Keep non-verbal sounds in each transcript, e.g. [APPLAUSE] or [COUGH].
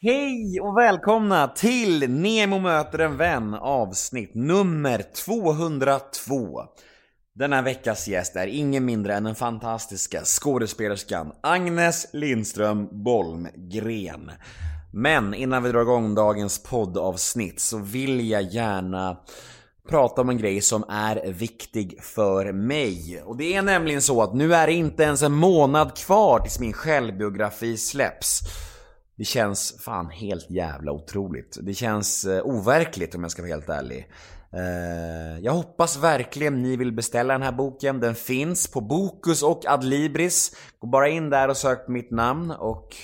Hej och välkomna till Nemo möter en vän avsnitt nummer 202. Denna veckas gäst är ingen mindre än den fantastiska skådespelerskan Agnes Lindström Bolmgren. Men innan vi drar igång dagens poddavsnitt så vill jag gärna prata om en grej som är viktig för mig. Och det är nämligen så att nu är det inte ens en månad kvar tills min självbiografi släpps. Det känns fan helt jävla otroligt. Det känns eh, overkligt om jag ska vara helt ärlig. Eh, jag hoppas verkligen ni vill beställa den här boken. Den finns på Bokus och Adlibris. Gå bara in där och sök på mitt namn och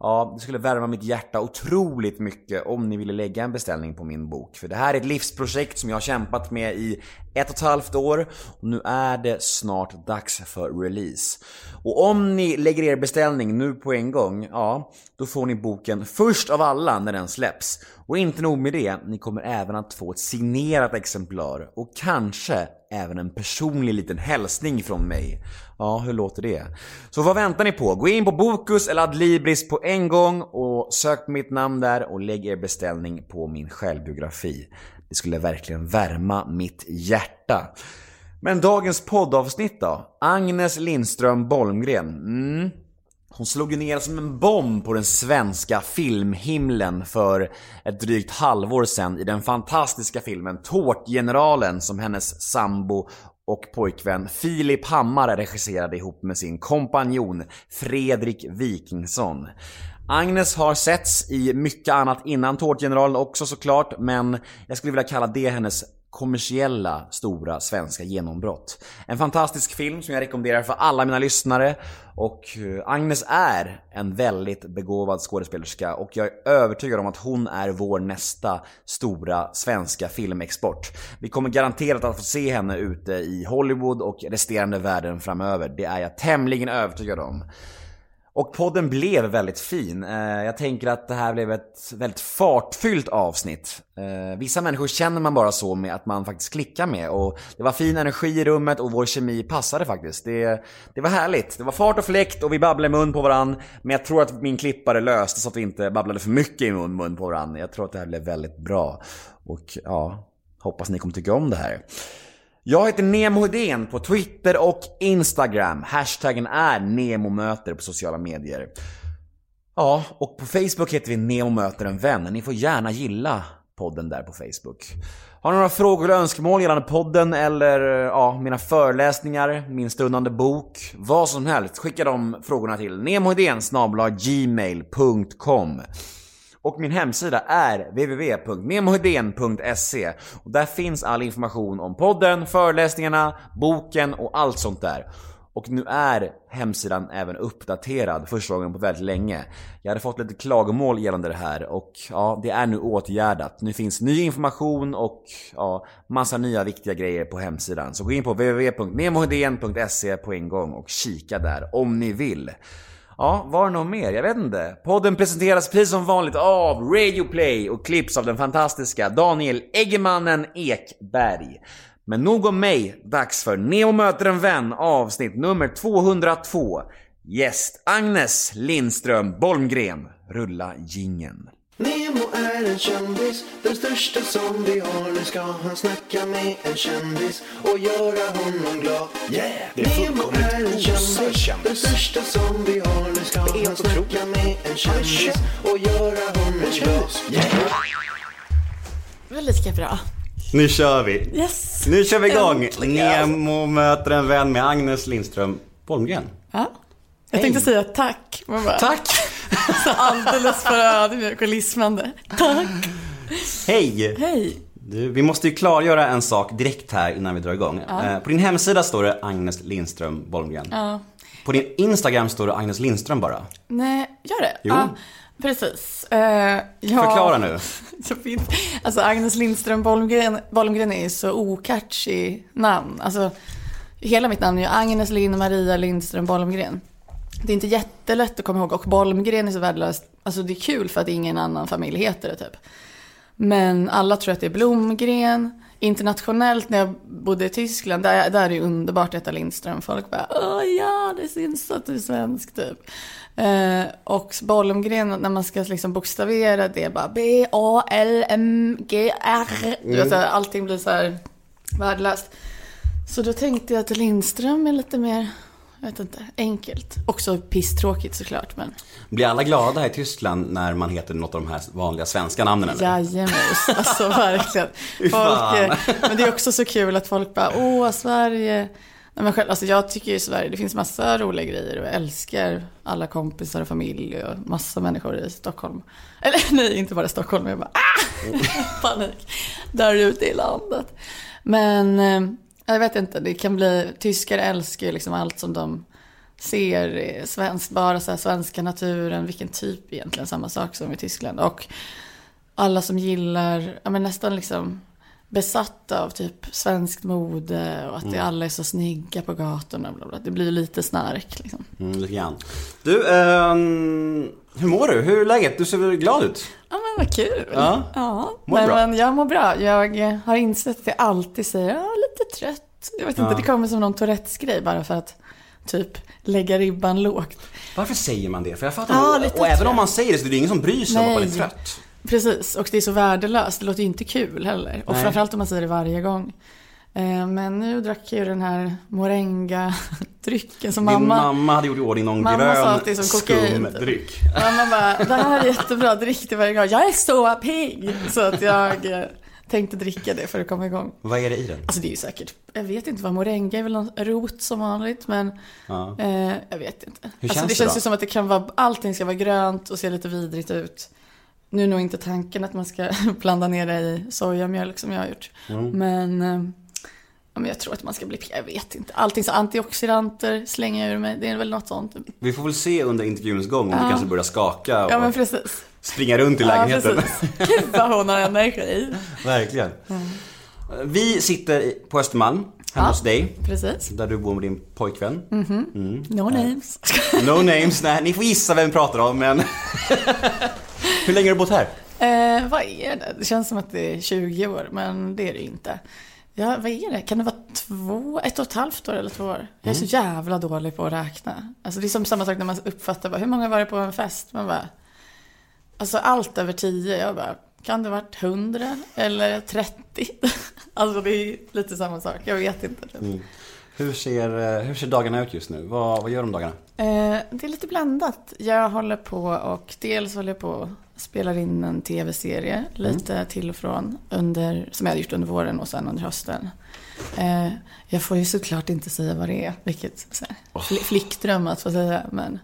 ja, det skulle värma mitt hjärta otroligt mycket om ni ville lägga en beställning på min bok. För det här är ett livsprojekt som jag har kämpat med i ett och ett halvt år och nu är det snart dags för release. Och om ni lägger er beställning nu på en gång, ja, då får ni boken först av alla när den släpps. Och inte nog med det, ni kommer även att få ett signerat exemplar och kanske även en personlig liten hälsning från mig. Ja, hur låter det? Så vad väntar ni på? Gå in på Bokus eller Adlibris på en gång och sök på mitt namn där och lägg er beställning på min självbiografi. Det skulle verkligen värma mitt hjärta. Men dagens poddavsnitt då? Agnes Lindström Bolmgren. Mm. Hon slog ju ner som en bomb på den svenska filmhimlen för ett drygt halvår sedan i den fantastiska filmen Tårtgeneralen som hennes sambo och pojkvän Filip Hammar regisserade ihop med sin kompanjon Fredrik Wikingsson. Agnes har setts i mycket annat innan Tårtgeneralen också såklart, men jag skulle vilja kalla det hennes kommersiella stora svenska genombrott. En fantastisk film som jag rekommenderar för alla mina lyssnare och eh, Agnes är en väldigt begåvad skådespelerska och jag är övertygad om att hon är vår nästa stora svenska filmexport. Vi kommer garanterat att få se henne ute i Hollywood och resterande världen framöver. Det är jag tämligen övertygad om. Och podden blev väldigt fin. Eh, jag tänker att det här blev ett väldigt fartfyllt avsnitt. Eh, vissa människor känner man bara så med att man faktiskt klickar med och det var fin energi i rummet och vår kemi passade faktiskt. Det, det var härligt. Det var fart och fläkt och vi babblade i mun på varann. Men jag tror att min klippare löste så att vi inte babblade för mycket i mun, mun på varann. Jag tror att det här blev väldigt bra. Och ja, hoppas ni kommer tycka om det här. Jag heter Nemo Hedén på Twitter och Instagram. Hashtaggen är NEMOMÖTER på sociala medier. Ja, och på Facebook heter vi Nemo möter en vän. Ni får gärna gilla podden där på Facebook. Har ni några frågor eller önskemål gällande podden eller eh, ja, mina föreläsningar, min stundande bok, vad som helst, skicka de frågorna till nemohedén gmail.com och min hemsida är www.memohedén.se och där finns all information om podden, föreläsningarna, boken och allt sånt där. Och nu är hemsidan även uppdaterad första gången på väldigt länge. Jag hade fått lite klagomål gällande det här och ja, det är nu åtgärdat. Nu finns ny information och ja, massa nya viktiga grejer på hemsidan. Så gå in på www.memohedén.se på en gång och kika där om ni vill. Ja, var det något mer? Jag vet inte. Podden presenteras precis som vanligt av Radio Play och klipps av den fantastiska Daniel Eggemannen Ekberg. Men nog om mig, dags för Neo möter en vän avsnitt nummer 202. Gäst Agnes Lindström Bolmgren. Rulla gingen. Nemo är en kändis, den största som vi har. Nu ska han snacka med en kändis och göra honom glad. Yeah, det är Nemo är en kändis, den största som vi har. Nu ska han snacka otroligt. med en kändis och göra honom glad. Yeah. Väldigt bra. Nu kör vi! Yes! Nu kör vi igång! Äntligen. Nemo möter en vän med Agnes Lindström Bolmgren. Ja. Jag tänkte säga tack. Bara, Tack! [LAUGHS] Så alldeles för ödmjuk och lismande. Tack! Hej! Hej! Du, vi måste ju klargöra en sak direkt här innan vi drar igång. Eh, På din hemsida står det Agnes Lindström Bolmgren. Ja. På din Instagram står det Agnes Lindström bara. Nej, gör det? Jo. Ja, precis. Eh, ja, Förklara nu. [LAUGHS] Så fint. Alltså Agnes Lindström Bolmgren, Bolmgren är ju så okatchy namn. Alltså, hela mitt namn är ju Agnes Lind Maria Lindström Bolmgren. Det är inte jättelätt att komma ihåg och Bolmgren är så värdelöst. Alltså det är kul för att ingen annan familj heter det typ. Men alla tror att det är Blomgren. internationellt när jag bodde i Tyskland, där, där är det underbart att heta Lindström. Folk bara, åh ja, det syns att du är svensk typ. Eh, och Bollomgren, när man ska liksom bokstavera det, bara B-A-L-M-G-R. Här, allting blir så här värdelöst. Så då tänkte jag att Lindström är lite mer, jag vet inte, enkelt. Också pisstråkigt såklart, men Blir alla glada i Tyskland när man heter något av de här vanliga svenska namnen eller? Jajamens, alltså [LAUGHS] verkligen. Folk, eh, men det är också så kul att folk bara, åh Sverige. Nej, men själv, alltså jag tycker ju Sverige, det finns massa roliga grejer och jag älskar alla kompisar och familj och massa människor i Stockholm. Eller [LAUGHS] nej, inte bara Stockholm, jag bara, ah! [LAUGHS] panik. Där ute i landet. Men eh, jag vet inte, det kan bli, tyskar älskar ju liksom allt som de ser eh, svensk, bara så här svenska naturen, vilken typ egentligen, samma sak som i Tyskland. Och alla som gillar, ja men nästan liksom besatta av typ svenskt mode och att det alla är så snygga på gatorna. Bla bla. Det blir lite snark liksom. Mm, lite grann. Du, ehm, hur mår du? Hur är läget? Du ser väl glad ut? Ja men vad kul. Ja. ja. Mår Nej, bra? men jag mår bra. Jag har insett att jag alltid säger, ja lite trött. Jag vet inte, Ja. det kommer som någon Tourettes-grej bara för att typ lägga ribban lågt. Varför säger man det? För jag fattar Ja, lite Och även om man säger det så är det ingen som bryr sig om att man är Nej. trött. Precis, och det är så värdelöst. Det låter ju inte kul heller. Och Nej. framförallt om man säger det varje gång. Eh, Men nu drack jag ju den här moringa-drycken [LAUGHS] som Din mamma... mamma hade gjort i ordning någon Mamma sa grön att det är som kokain, typ. dryck. Mamma bara, det här är jättebra, drick det varje gång. Jag är så pigg! Så att jag eh, tänkte dricka det för att komma igång. Vad är det i den? Alltså det är ju säkert, jag vet inte vad moringa är väl någon rot som vanligt men Ja. eh, jag vet inte. Hur alltså, känns det det känns då? ju som att det kan vara, allting ska vara grönt och se lite vidrigt ut. Nu är nog inte tanken att man ska [LAUGHS] blanda ner det i sojamjölk som jag har gjort. Mm. Men, eh, ja, men jag tror att man ska bli, jag vet inte. Allting så antioxidanter slänger jag ur mig, det är väl något sånt. Vi får väl se under intervjuns gång om Ja. du kanske börjar skaka och Ja springa runt i lägenheten. Ja, precis. [LAUGHS] Gud vad hon har energi. Verkligen. Vi sitter på Östermalm, hemma Ja. hos dig. Precis. Där du bor med din pojkvän. No names. No [LAUGHS] names, nej, ni får gissa vem vi pratar om men... Hur länge har du bott här? Eh, vad är det? Det känns som att det är 20 år, men det är det inte. Ja, vad är det? Kan det vara två, ett och ett halvt år eller två år? Jag är så jävla dålig på att räkna. Alltså det är som samma sak när man uppfattar, bara, hur många var det på en fest? Man bara, alltså allt över 10, jag bara, kan det ha varit 100 eller 30? [LAUGHS] alltså det är lite samma sak, jag vet inte. typ. Hur ser, eh, hur ser dagarna ut just nu? Vad, vad gör om dagarna? Eh, det är lite blandat. Jag håller på och dels håller jag på och spelar in en tv-serie lite till och från under, som jag har gjort under våren och sen under hösten. Eh, jag får ju såklart inte säga vad det är, vilket så här, fl- flickdröm att få säga, men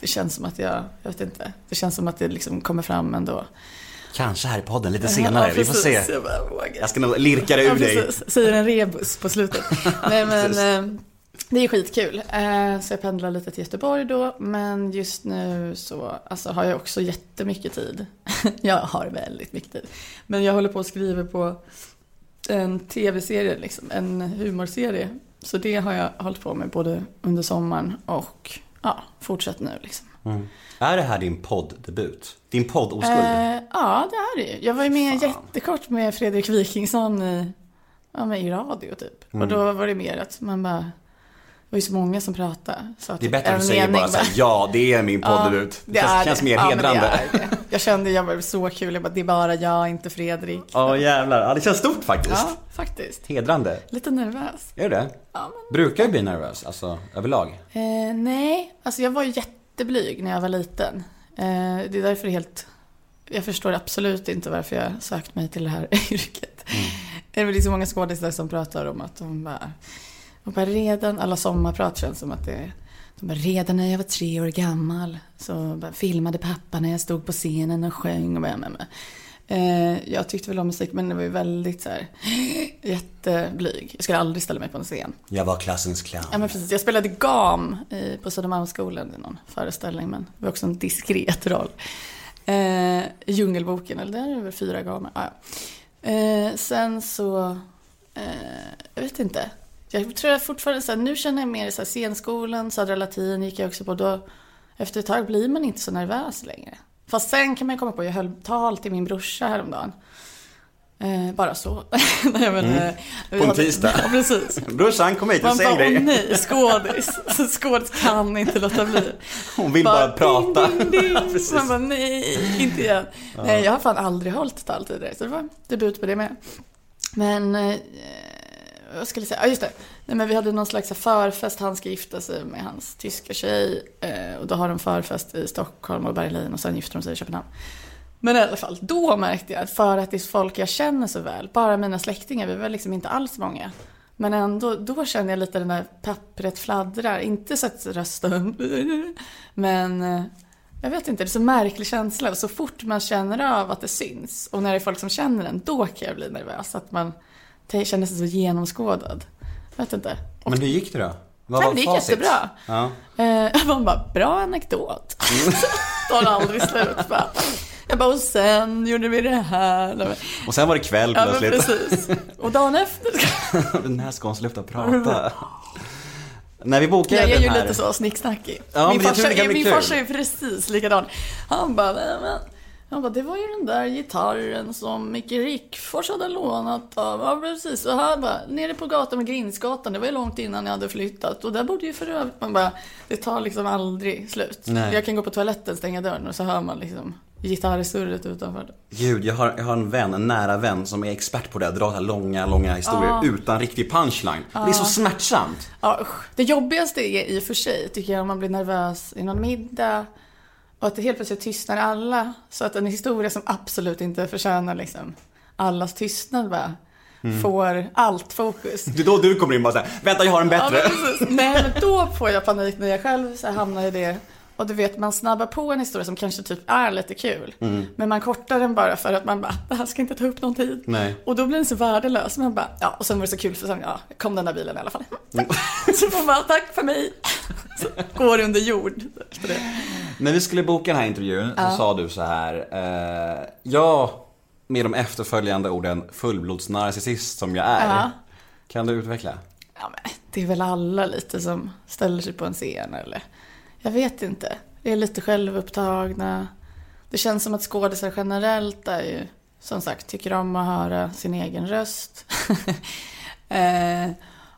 det känns som att jag, jag vet inte, det känns som att det liksom kommer fram ändå. Kanske här i podden lite senare, Ja, vi får se. Jag. Jag ska nog lirka det ur Ja, dig. Säger en rebus på slutet. [LAUGHS] Nej men det är skitkul. Eh, Så jag pendlar lite till Göteborg då. Men just nu så alltså, har jag också jättemycket tid. [LAUGHS] jag har väldigt mycket tid. Men jag håller på att skriva på en tv-serie, liksom, en humorserie. Så det har jag hållit på med både under sommaren och ja, fortsatt nu liksom. Mm. Är det här din podddebut? Din poddoskuld? Eh, ja, det är det ju. Jag var ju med Fan. jättekort med Fredrik Wikingsson i, ja, i radio typ. Mm. Och då var det mer att man bara, var ju så många som pratade. Så att det är bättre att du säger bara såhär, ja det är min poddebut. Ja, det känns, är känns mer Ja, men hedrande. det det. Jag kände, jag var så kul, jag bara, det är bara jag, inte Fredrik. Ja jävlar, ja, det känns stort faktiskt. Ja, faktiskt. Hedrande. Lite nervös. Är det Ja, Brukar du bli nervös, alltså överlag? Eh, nej, alltså jag var ju jätteblyg när jag var liten. Eh, det är därför det är helt... Jag förstår absolut inte varför jag sökt mig till det här [LAUGHS] yrket. Det är väl så många skådespelare som pratar om att de bara... Och bara redan, alla sommarprat känns som att det är... De bara, redan när jag var tre år gammal så filmade pappa när jag stod på scenen och sjöng och bara. Eh, jag tyckte väl om musik men det var ju väldigt så här [GASPS] jätteblyg. Jag skulle aldrig ställa mig på en scen. Jag var klassens clown. Ja men precis, jag spelade gam i, på Södermalmsskolan i någon föreställning men det var också en diskret roll. Eh, Djungelboken, eller där är det väl fyra gamer. Ah, ja. eh, sen så, eh, jag vet inte. Jag tror jag fortfarande så här, nu känner jag mer så här, scenskolan, Södra Latin gick jag också på. Då, efter ett tag blir man inte så nervös längre. Fast sen kan man komma på, jag höll tal till min brorsa häromdagen. Eh, bara så. [LAUGHS] nej, men, eh, vi På en tisdag. Ja, precis. [LAUGHS] Brorsan kom hit och säg bara, åh dig. nej, skådis. [LAUGHS] Skådis kan inte låta bli. Hon vill bara, prata. Ding, ding, Ja, ding. precis. Man bara, nej, inte igen. Nej, jag har fan aldrig hållit tal tidigare, så det var debut på det med. Men, eh, vad skulle jag säga? Ja, just det. Nej, men vi hade någon slags förfest, han ska gifta sig med hans tyska tjej. Eh, och då har de förfest i Stockholm och Berlin och sen gifter de sig i Köpenhamn. Men i alla fall, då märkte jag att för att det är folk jag känner så väl, bara mina släktingar, vi var liksom inte alls många. Men ändå, då känner jag lite den där pappret fladdrar. Inte så att rösten, [LAUGHS] men eh, jag vet inte, det är så märklig känsla. Så fort man känner av att det syns och när det är folk som känner den, då kan jag bli nervös. Att man sig så genomskådad. Vet inte. Och Men hur gick det då? Vad var det gick facit? jättebra. Ja. Eh, [LAUGHS] man bara, bra anekdot. [LAUGHS] Tar aldrig slut. Bara. Jag bara, och sen gjorde vi det här. Men- Och sen var det kväll Ja, men plötsligt. precis. Och dagen efter. [LAUGHS] Den här ska hon sluta prata. När vi bokade Jag är ju här... lite så snicksnackig. Ja, min men farsa, bli min farsa är precis likadan. Han bara, nej, men. Han bara, det var ju den där gitarren som Micke Rickfors hade lånat av. Ja, precis. Och han bara, nere på gatan med Grindsgatan, det var ju långt innan jag hade flyttat. Och där bodde ju för övrigt, man bara, det tar liksom aldrig slut. Nej. Jag kan gå på toaletten, stänga dörren och så hör man liksom gitarrsurret utanför. Gud, jag har, jag har en vän, en nära vän som är expert på det. Att dra här långa, långa historier utan riktig punchline. Det är så smärtsamt. Ja, usch. det jobbigaste är i och för sig, tycker jag, om man blir nervös i någon middag och att det helt plötsligt tystnar alla. Så att en historia som absolut inte förtjänar liksom allas tystnad bara får allt fokus. Det är då du kommer in och bara såhär, vänta jag har en Ja, bättre. men precis. Nej, men då får jag panik när jag själv så hamnar i det. Och du vet, man snabbar på en historia som kanske typ är lite kul. Men man kortar den bara för att man bara, det här ska inte ta upp någon tid. Nej. Och då blir den så värdelös. Man bara, ja, och sen var det så kul för sen, ja, kom den där bilen i alla fall. [LAUGHS] så får man bara, tack för mig. Så går under jord. efter det. När vi skulle boka den här intervjun så sa du så här. Eh, jag, med de efterföljande orden fullblodsnarcissist som jag är. Ja. Kan du utveckla? Ja, men det är väl alla lite som ställer sig på en scen eller jag vet inte. Det är lite självupptagna. Det känns som att skådisar generellt är ju som sagt tycker om att höra sin egen röst. [LAUGHS] eh,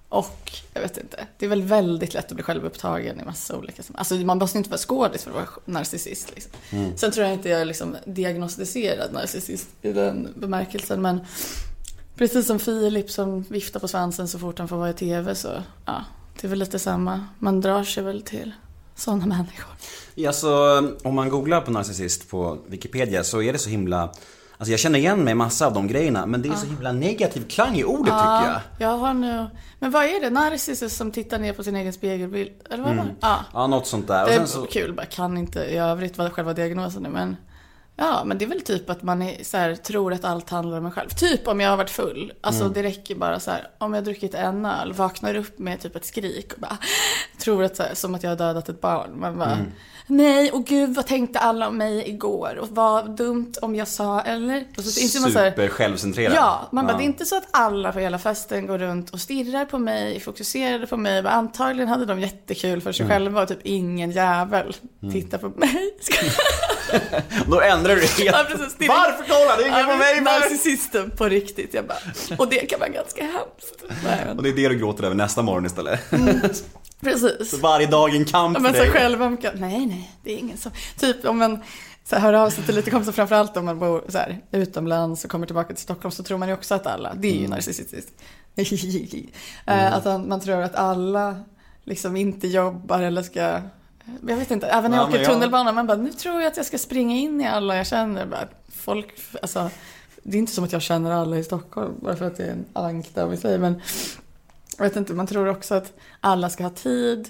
och jag vet inte, det är väl väldigt lätt att bli självupptagen i massa olika sam- Alltså man måste inte vara skådis för att vara narcissist. Liksom. Sen tror jag inte jag är liksom diagnostiserad narcissist i den bemärkelsen men Precis som Filip som viftar på svansen så fort han får vara i TV så ja, det är väl lite samma. Man drar sig väl till sådana människor. Ja, så om man googlar på narcissist på Wikipedia så är det så himla Alltså jag känner igen mig massa av de grejerna men det är så himla negativ klang i ordet tycker jag. Jag har nu... Men vad är det? Narcissist som tittar ner på sin egen spegelbild? Eller vad var det? Ja. Ja, något sånt där. Det är så, kul, bara kan inte i övrigt vad själva diagnosen är men Ja, men det är väl typ att man är, så här, tror att allt handlar om en själv. Typ om jag har varit full. Alltså det räcker bara så här, om jag har druckit en öl, vaknar upp med typ ett skrik och bara [LAUGHS] tror att så här, som att jag har dödat ett barn. Man bara, nej, och gud vad tänkte alla om mig igår? Och vad dumt om jag sa, eller? Och så inser man så här, super självcentrerad. Ja, man bara, det är inte så att alla på hela festen går runt och stirrar på mig, fokuserade på mig. Men antagligen hade de jättekul för sig själva och typ ingen jävel tittar på mig. [LAUGHS] [LAUGHS] Då ändrar du helt. Ja, precis, det Varför kolla? Det är ingen Ja, på mig! Narcissisten på riktigt. Jag bara, och det kan vara ganska hemskt. Nej, Och det är det du gråter över nästa morgon istället. precis. Varje dag en kamp Ja, för Men så dig. självömkan, nej nej, det är ingen som, typ om man så här, hör av sig till lite kompisar, framförallt om man bor så här, utomlands och kommer tillbaka till Stockholm så tror man ju också att alla, det är Mm. ju narcissistiskt. [LAUGHS] Eh, Att man, man tror att alla liksom inte jobbar eller ska, jag vet inte, även när jag Ja, åker men jag- tunnelbana, man bara, nu tror jag att jag ska springa in i alla jag känner. Bara, folk, alltså, det är inte som att jag känner alla i Stockholm, bara för att det är en ankda av i sig, men jag vet inte, man tror också att alla ska ha tid.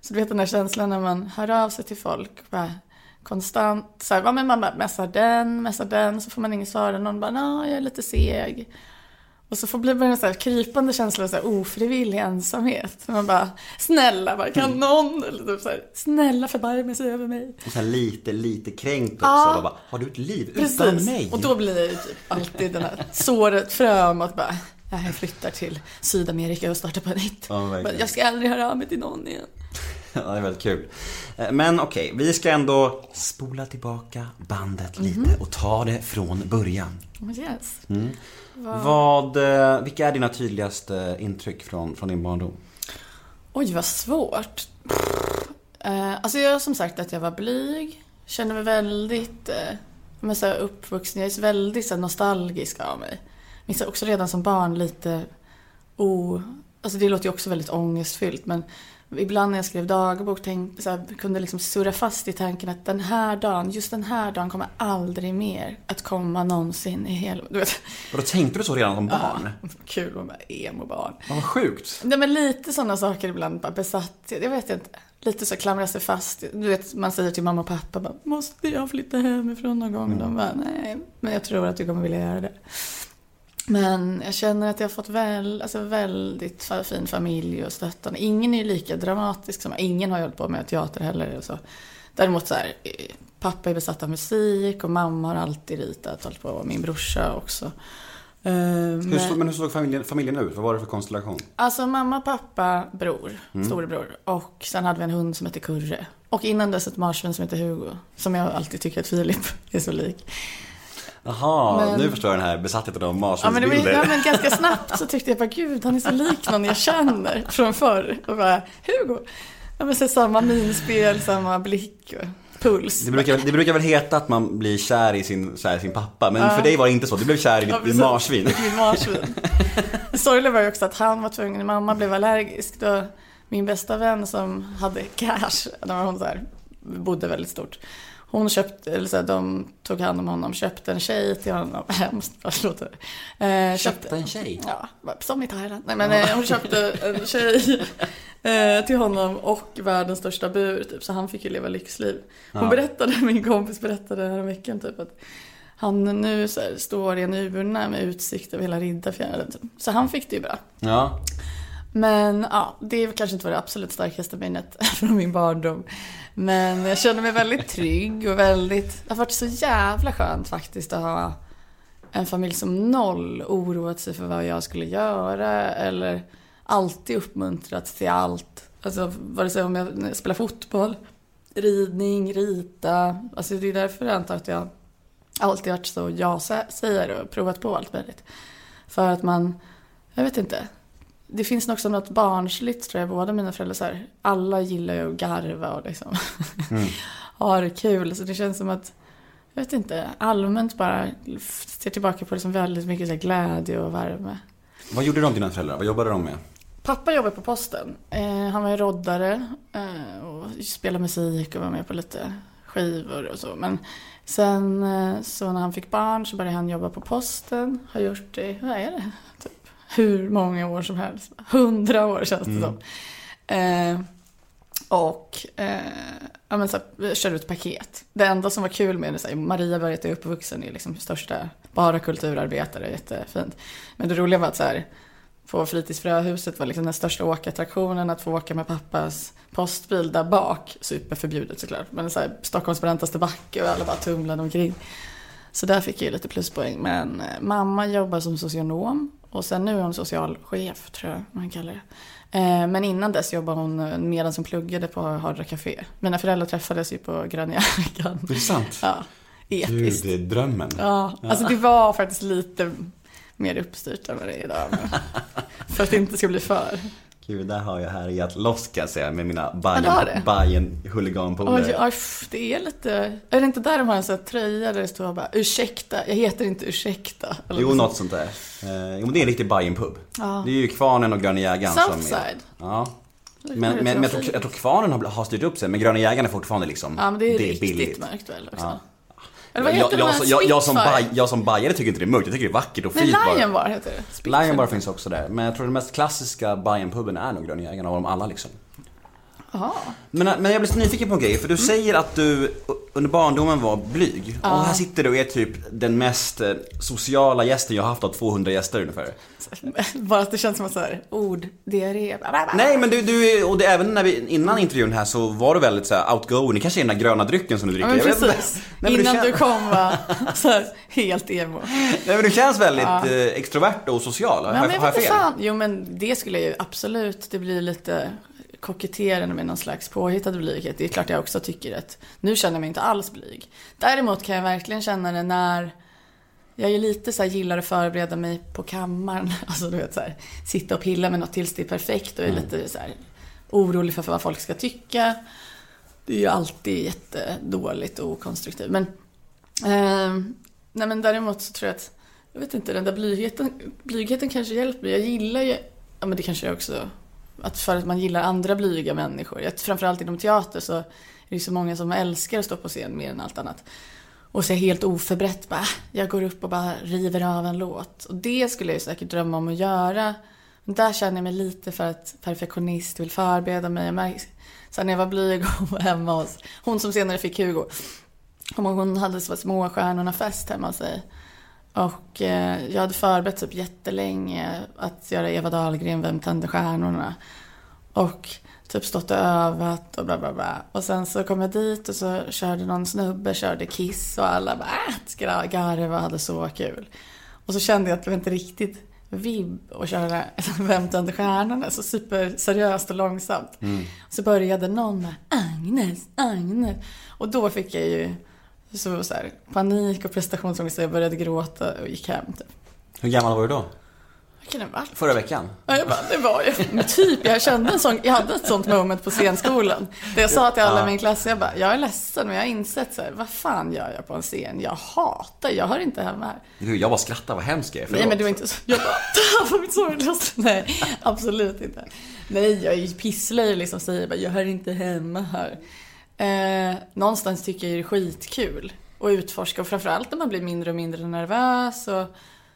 Så du vet den där känslan när man hör av sig till folk. Bara, konstant. Så här, ja, men man bara messar den, messar den. Så får man inget svar. Och någon bara, nej, jag är lite seg. Och så får bli bara en så här krypande känsla av så här ofrivillig ensamhet. Man bara, snälla, bara, kan någon? Eller typ så här, snälla förbarma sig över mig. Och så här lite, lite kränkt också. Ja. Bara, har du ett liv utan mig? Och då blir det typ alltid den här såret frö om att bara, "Ja, jag flyttar till Sydamerika och startar på nytt. Bara, jag ska aldrig höra av mig till någon igen. [LAUGHS] Ja, det är väldigt kul. Eh, Men okej, vi ska ändå spola tillbaka bandet lite och ta det från början. Yes. Vad, eh, vilka är dina tydligaste intryck från, från din barndom? Oj, vad svårt. Eh, alltså jag som sagt att jag var blyg. Kände mig väldigt eh, men så uppvuxen. Jag är väldigt så här, nostalgisk av mig. Minns också redan som barn lite o... Alltså det låter ju också väldigt ångestfyllt men ibland när jag skrev dagbok tänkte, så här, kunde liksom surra fast i tanken att den här dagen, just den här dagen kommer aldrig mer att komma någonsin i hela... Du vet, Och då tänkte du så redan som barn? kul att vara emo-barn. Ja, vad sjukt. Nej men lite sådana saker ibland, bara besatthet. Jag vet inte. Lite så klamrar sig fast. Du vet, man säger till mamma och pappa bara, måste jag flytta hemifrån någon gång? De bara, nej, men jag tror att du kommer vilja göra det. Men jag känner att jag har fått väl, alltså väldigt fin familj och stöttande. Ingen är ju lika dramatisk som Ingen har hållit på med teater heller. Och så. Däremot så här, eh, pappa är besatt av musik och mamma har alltid ritat, hållit på. Och min brorsa också. Eh, Hur men- såg, men hur såg familjen, familjen ut? Vad var det för konstellation? Alltså mamma, pappa, bror, storebror. Och sen hade vi en hund som hette Kurre. Och innan dess ett marsvin som heter Hugo. Som jag alltid tycker att Filip [LAUGHS] är så lik. Jaha, Men- nu förstår jag den här besattheten av Ja men, var, marsvinsbilder. ja, men ganska snabbt så tyckte jag bara gud han är så lik någon jag känner från förr. Och bara Hugo. Ja men så samma minspel, samma blick och puls. Det brukar, väl- det brukar väl heta att man blir kär i sin, här, sin pappa, men för dig var det inte så. Du blev kär i Ja, ditt, precis. marsvin. Marsvin. Det sorgliga var ju också att han var tvungen, när mamma blev allergisk, då min bästa vän som hade cash, var hon så här, bodde väldigt stort. Hon köpte, eller så här, de tog hand om honom, köpte en tjej till honom, [LAUGHS] hemskt vad det låter. Eh, Köpte en tjej? Ja, som i Thailand. Nej men eh, hon köpte en [LAUGHS] tjej eh, till honom och världens största bur typ, så han fick ju leva lyxliv. Hon Ja. berättade, min kompis berättade häromveckan typ att han nu så här, står i en urna med utsikt över hela Riddarfjärden. Typ. Så han fick det ju bra. Ja. Men ja, det kanske inte var det absolut starkaste minnet [LAUGHS] från min barndom. Men jag känner mig väldigt trygg och väldigt... Det har varit så jävla skönt faktiskt att ha en familj som noll oroat sig för vad jag skulle göra eller alltid uppmuntrat till allt. Alltså vare sig om jag spelar fotboll, ridning, rita. Alltså det är därför jag antar att jag alltid varit så ja-sägare och provat på allt möjligt. För att man, jag vet inte. Det finns också något barnsligt tror jag, båda mina föräldrar så här, alla gillar ju att garva och liksom [LAUGHS] ha det kul. Så det känns som att, jag vet inte, allmänt bara ser tillbaka på det som väldigt mycket så glädje och värme. Vad gjorde de dina föräldrar? Vad jobbade de med? Pappa jobbade på posten. Eh, han var ju roddare eh, och spelade musik och var med på lite skivor och så. Men sen eh, så när han fick barn så började han jobba på posten. Har gjort det, vad är det? Hur många år som helst. Hundra år känns det som. Eh, och eh, ja, men så här, körde ut paket. Det enda som var kul med det, så här, Maria var jätte uppvuxen i liksom största, bara kulturarbetare, jättefint. Men det roliga var att så här, på Fritidsfröhuset var liksom den största åkattraktionen att få åka med pappas postbil där bak. Superförbjudet såklart. Men så här, Stockholms bräntaste backe och alla bara tumlade omkring. Så där fick jag lite pluspoäng. Men eh, mamma jobbar som socionom. Och sen nu är hon socialchef tror jag man kallar det. Eh, Men innan dess jobbade hon eh, medan hon pluggade på Hardra Café. Mina föräldrar träffades ju på Gröna Jägaren. Det är sant. Ja, Gud, episkt. det är drömmen. Ja, alltså det var faktiskt lite mer uppstyrt än vad det är idag. [LAUGHS] För att det inte ska bli för. Gud, där har jag här gett loss kan jag säga med mina det Bajen, det. Bajen huliganpolare. oj, pff, det är lite... Är det inte där de har en sån här tröja där det står bara ursäkta, jag heter inte ursäkta? Eller Jo, något sånt där. Eh, jo, men det är en riktig Bajen-pub. Ja. Det är ju Kvarnen och Gröna Jägaren som är... Southside. Ja. Det Men, men, men jag, tro. tror, jag tror Kvarnen har, har styrt upp sig, men Gröna Jägaren är fortfarande liksom... Ja, men det är, riktigt billigt. mörkt väl också. Ja. Jag, jag, jag, jag, som baj, jag som bajare tycker inte det är mörkt, jag tycker det är vackert och Nej, fint bara. Lion Bar heter det. Lion Bar finns också där, men jag tror den mest klassiska Bajen-puben är nog Gröna Jägaren av dem alla liksom. Men, men jag blir så nyfiken på en grej, för du säger att du under barndomen var blyg. Och här sitter du och är typ den mest eh, sociala gästen jag har haft av 200 gäster ungefär. [LAUGHS] Bara att det känns som att så här, orddiarré. Nej men du, du och det, även när vi, innan intervjun här så var du väldigt så här, outgoing. Det kanske är den där gröna drycken som du dricker. Ja, men precis. Nej, men Innan kän- du kom var [LAUGHS] så här, helt emo. Nej men du känns väldigt eh, extrovert och social. Har, Ja, men jag- har jag fel? fan. Jo men det skulle jag ju absolut. Det blir lite koketterande med någon slags påhittad blyghet. Det är klart jag också tycker att nu känner jag mig inte alls blyg. Däremot kan jag verkligen känna det när jag är lite så här, gillar att förbereda mig på kammaren. [LAUGHS] Alltså du vet så här, sitta och pilla med något tills det är perfekt och är lite så här, orolig för vad folk ska tycka. Det är ju alltid jättedåligt och okonstruktivt. Men, eh, nej men däremot så tror jag att, jag vet inte, den där blygheten, blygheten kanske hjälper. Jag gillar ju, ja men det kanske jag också, att för att man gillar andra blyga människor. Jag, framförallt inom teater så är det så många som älskar att stå på scen mer än allt annat. Och så är jag helt oförberett bara, ah, jag går upp och bara river av en låt. Och det skulle jag ju säkert drömma om att göra. Men där känner jag mig lite för att perfektionist, vill förbereda mig. Jag märker, sen när jag var blyg och var hemma hos, hon som senare fick Hugo. Hon hade så småstjärnorna-fest hemma hos sig. Och eh, jag hade förberett typ jättelänge att göra Eva Dahlgren, Vem tänder stjärnorna? Och typ stått och övat och bla bla bla. Och sen så kom jag dit och så körde någon snubbe, körde Kiss och alla bara äh, garvade och hade så kul. Och så kände jag att det var inte riktigt vibb att köra [LAUGHS] Vem tänder stjärnorna så superseriöst och långsamt. Mm. Så började någon med Agnes, Agnes. Och då fick jag ju så, så här, panik och prestationsångest jag började gråta och gick hem typ. Hur gammal var du då? Kan det vara? Förra veckan? Ja, jag bara, det var ju typ, jag kände en sån, jag hade ett sånt moment på scenskolan. Där jag sa till alla i min klass, jag bara, jag är ledsen men jag har insett så här, vad fan gör jag på en scen? Jag hatar, jag hör inte hemma här. Du, jag bara skrattar, vad hemskt jag är. Nej Förlåt. men det var inte så, jag bara, [LAUGHS] det här var mitt sorgligaste. Nej, absolut inte. Nej, jag är ju pisslöjlig liksom, säger bara, jag hör inte hemma här. Eh, någonstans tycker jag det är skitkul att utforska och framförallt när man blir mindre och mindre nervös och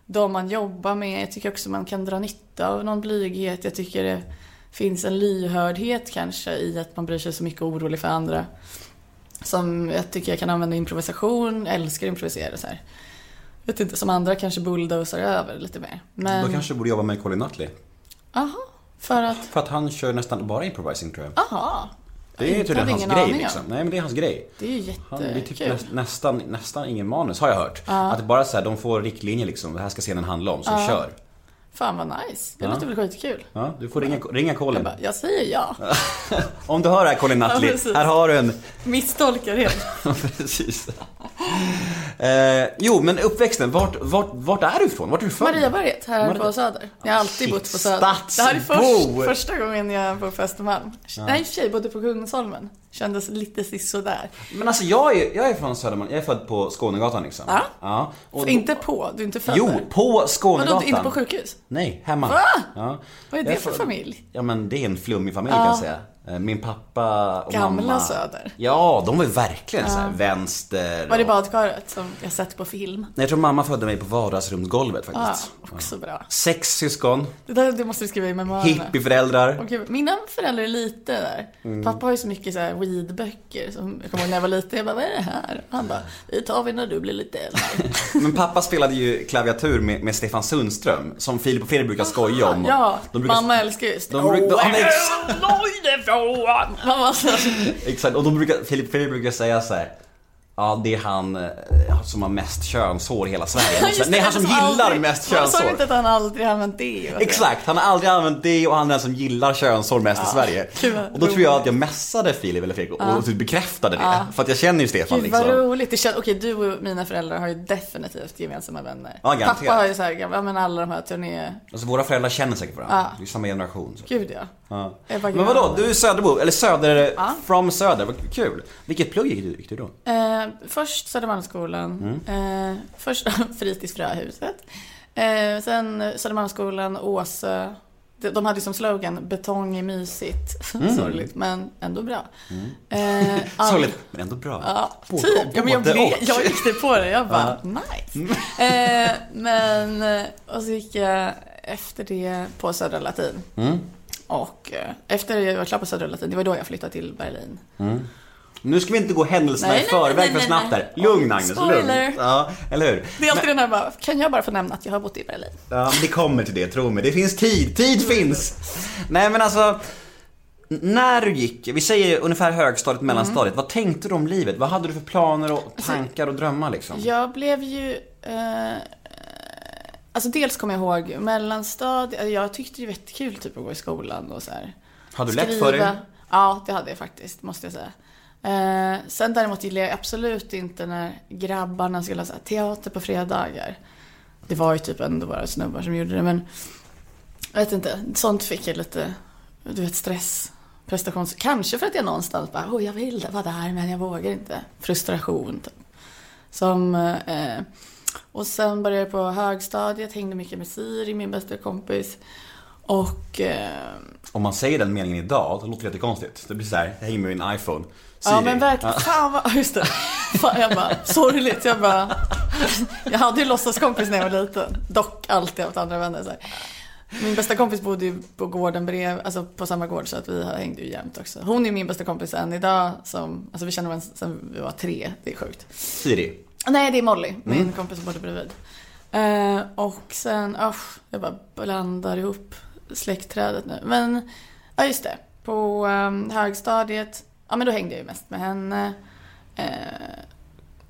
de man jobbar med. Jag tycker också man kan dra nytta av någon blyghet. Jag tycker det finns en lyhördhet kanske i att man bryr sig så mycket och orolig för andra. Som jag tycker jag kan använda improvisation, jag älskar att improvisera så här. Jag vet inte, som andra kanske bulldozar över lite mer. Men, Då kanske du borde jobba med Colin Nutley. aha, för att, För att han kör nästan bara improvising tror jag. aha. Det är tydligen hans grej liksom. Nej men det är hans grej. Det är ju Han, det är typ jättekul. näst, nästan, nästan ingen manus har jag hört. Att det bara så här, de får riktlinjer liksom. Det här ska scenen handla om, så kör. Fan vad nice. Det Ja. låter väl skitkul. Ja, du får ringa, ringa Colin. Jag, bara, jag säger ja. [LAUGHS] Om du hör det här Colin Ja, Nutley, precis. här har du en... Misstolkar helt. [LAUGHS] Precis. Eh, jo, men uppväxten, vart, vart, vart är du ifrån? Vart är du född? Mariaberget, här Maria- på Söder. Jag har alltid Shit, bott på Söder. Det här är stadsbo! först, första gången jag bor på Östermalm. Nej, i och för sig, bodde på Kungsholmen. Kändes lite sisådär. Men alltså jag är, jag är från Södermalm, jag är född på Skånegatan liksom. Ja. ja. Och då- inte på, du är inte född Jo, där. på Skånegatan. Vadå, inte på sjukhus? Nej, hemma. Va? Ja. Vad är det för född- familj? Ja men det är en flummig familj kan jag säga. Eh, Min pappa och Gamla mamma. Söder. Ja, de var ju verkligen så här vänster. Var det och- badkaret som jag sett på film? Nej, Jag tror mamma födde mig på vardagsrumsgolvet Ja, faktiskt. också bra. Sex syskon, Det, där, det måste du skriva i memoarerna. hippieföräldrar. Gud, mina föräldrar är lite där. Mm. Pappa har ju så mycket så här weedböcker. Som jag kommer ihåg när jag var liten. Jag bara, vad är det här? Han bara, det tar vi när du blir lite äldre. [LAUGHS] Men pappa spelade ju klaviatur med, med Stefan Sundström, som Filip och Fredrik brukar skoja om. Ja, de brukar, mamma älskar ju de brukar, [LAUGHS] ja, så exakt, och de brukar, Filip Fredrik brukar säga så här. Ja, det är han eh, som har mest könshår i hela [LAUGHS] Sverige. Just Nej, han som gillar aldrig- mest könshår. inte att han aldrig använt det? Exakt, han har aldrig använt det och han är den som gillar könshår mest i Sverige. [LAUGHS] gud Och då tror jag roligt. att jag messade Filip eller Fredrik och typ bekräftade det. För att jag känner ju Stefan Gud vad liksom. roligt. Det känns, okej, du och mina föräldrar har ju definitivt gemensamma vänner. Ja, garanterat. Pappa har ju så här, ja men alla de här turné... Alltså våra föräldrar känner säkert varandra. Ja. Vi är samma generation. Så. Gud ja. Ja. Jag Men vadå, du är Söderbo, eller Söder, Ja. from Söder, vad kul. Vilket plugg gick du, gick du då? Eh, först Södermalmsskolan. Mm. Eh, först [LAUGHS] Fritids Fröhuset. Eh, sen Södermalmsskolan, Åsö. De, de hade ju som slogan betong är mysigt. [LAUGHS] Sorgligt men ändå bra. Eh, [LAUGHS] all- Sorgligt, men ändå bra. Ja, Både- typ. Ja, men jag, blev, jag gick det på det. Jag bara, nice. Eh, men, eh, och så gick jag efter det på Södra Latin. Mm. Och eh, efter jag var klar på Södra Latin, det var då jag flyttade till Berlin. Nu ska vi inte gå händelserna Nej, i förväg nej, för snabbt där. Lugn Agnes, Spoiler. lugn. Ja, eller hur? Det är alltid den här bara, kan jag bara få nämna att jag har bott i Berlin? Ja, men det kommer till det, tro mig. Det finns tid, tid finns! Nej men alltså, när du gick, vi säger ungefär högstadiet, mellanstadiet, vad tänkte du om livet? Vad hade du för planer och tankar och drömmar liksom? Jag blev ju... Eh, alltså dels kommer jag ihåg mellanstadiet, jag tyckte det var jättekul typ att gå i skolan och så här. Har du lätt för det? Ja, det hade jag faktiskt, måste jag säga. Eh, sen däremot gillade jag absolut inte när grabbarna skulle ha så här, teater på fredagar. Det var ju typ ändå bara snubbar som gjorde det, men jag vet inte. Sånt fick jag lite, du vet, stress. Prestations... Kanske för att jag någonstans bara, oh, jag vill vara där men jag vågar inte. Frustration, typ. Som, eh, och sen började jag på högstadiet, hängde mycket med Siri, min bästa kompis. Och... Eh, Om man säger den meningen idag, då låter det jättekonstigt. Det blir så här, jag hänger med min iPhone. Ja men verkligen, fan vad, [LAUGHS] just det. Fan, jag bara, sorgligt. Jag bara, jag hade ju låtsaskompis när jag var liten. Dock alltid haft andra vänner. Så här. Min bästa kompis bodde ju på gården bredvid, alltså på samma gård så att vi hängde ju jämt också. Hon är min bästa kompis än idag som, alltså vi känner varandra sen vi var tre, det är sjukt. Siri. Nej, det är Molly, min kompis som bodde bredvid. Eh, och sen, usch, jag bara blandar ihop släktträdet nu. Men, ja just det. På um, högstadiet, ja men då hängde jag ju mest med henne. Eh,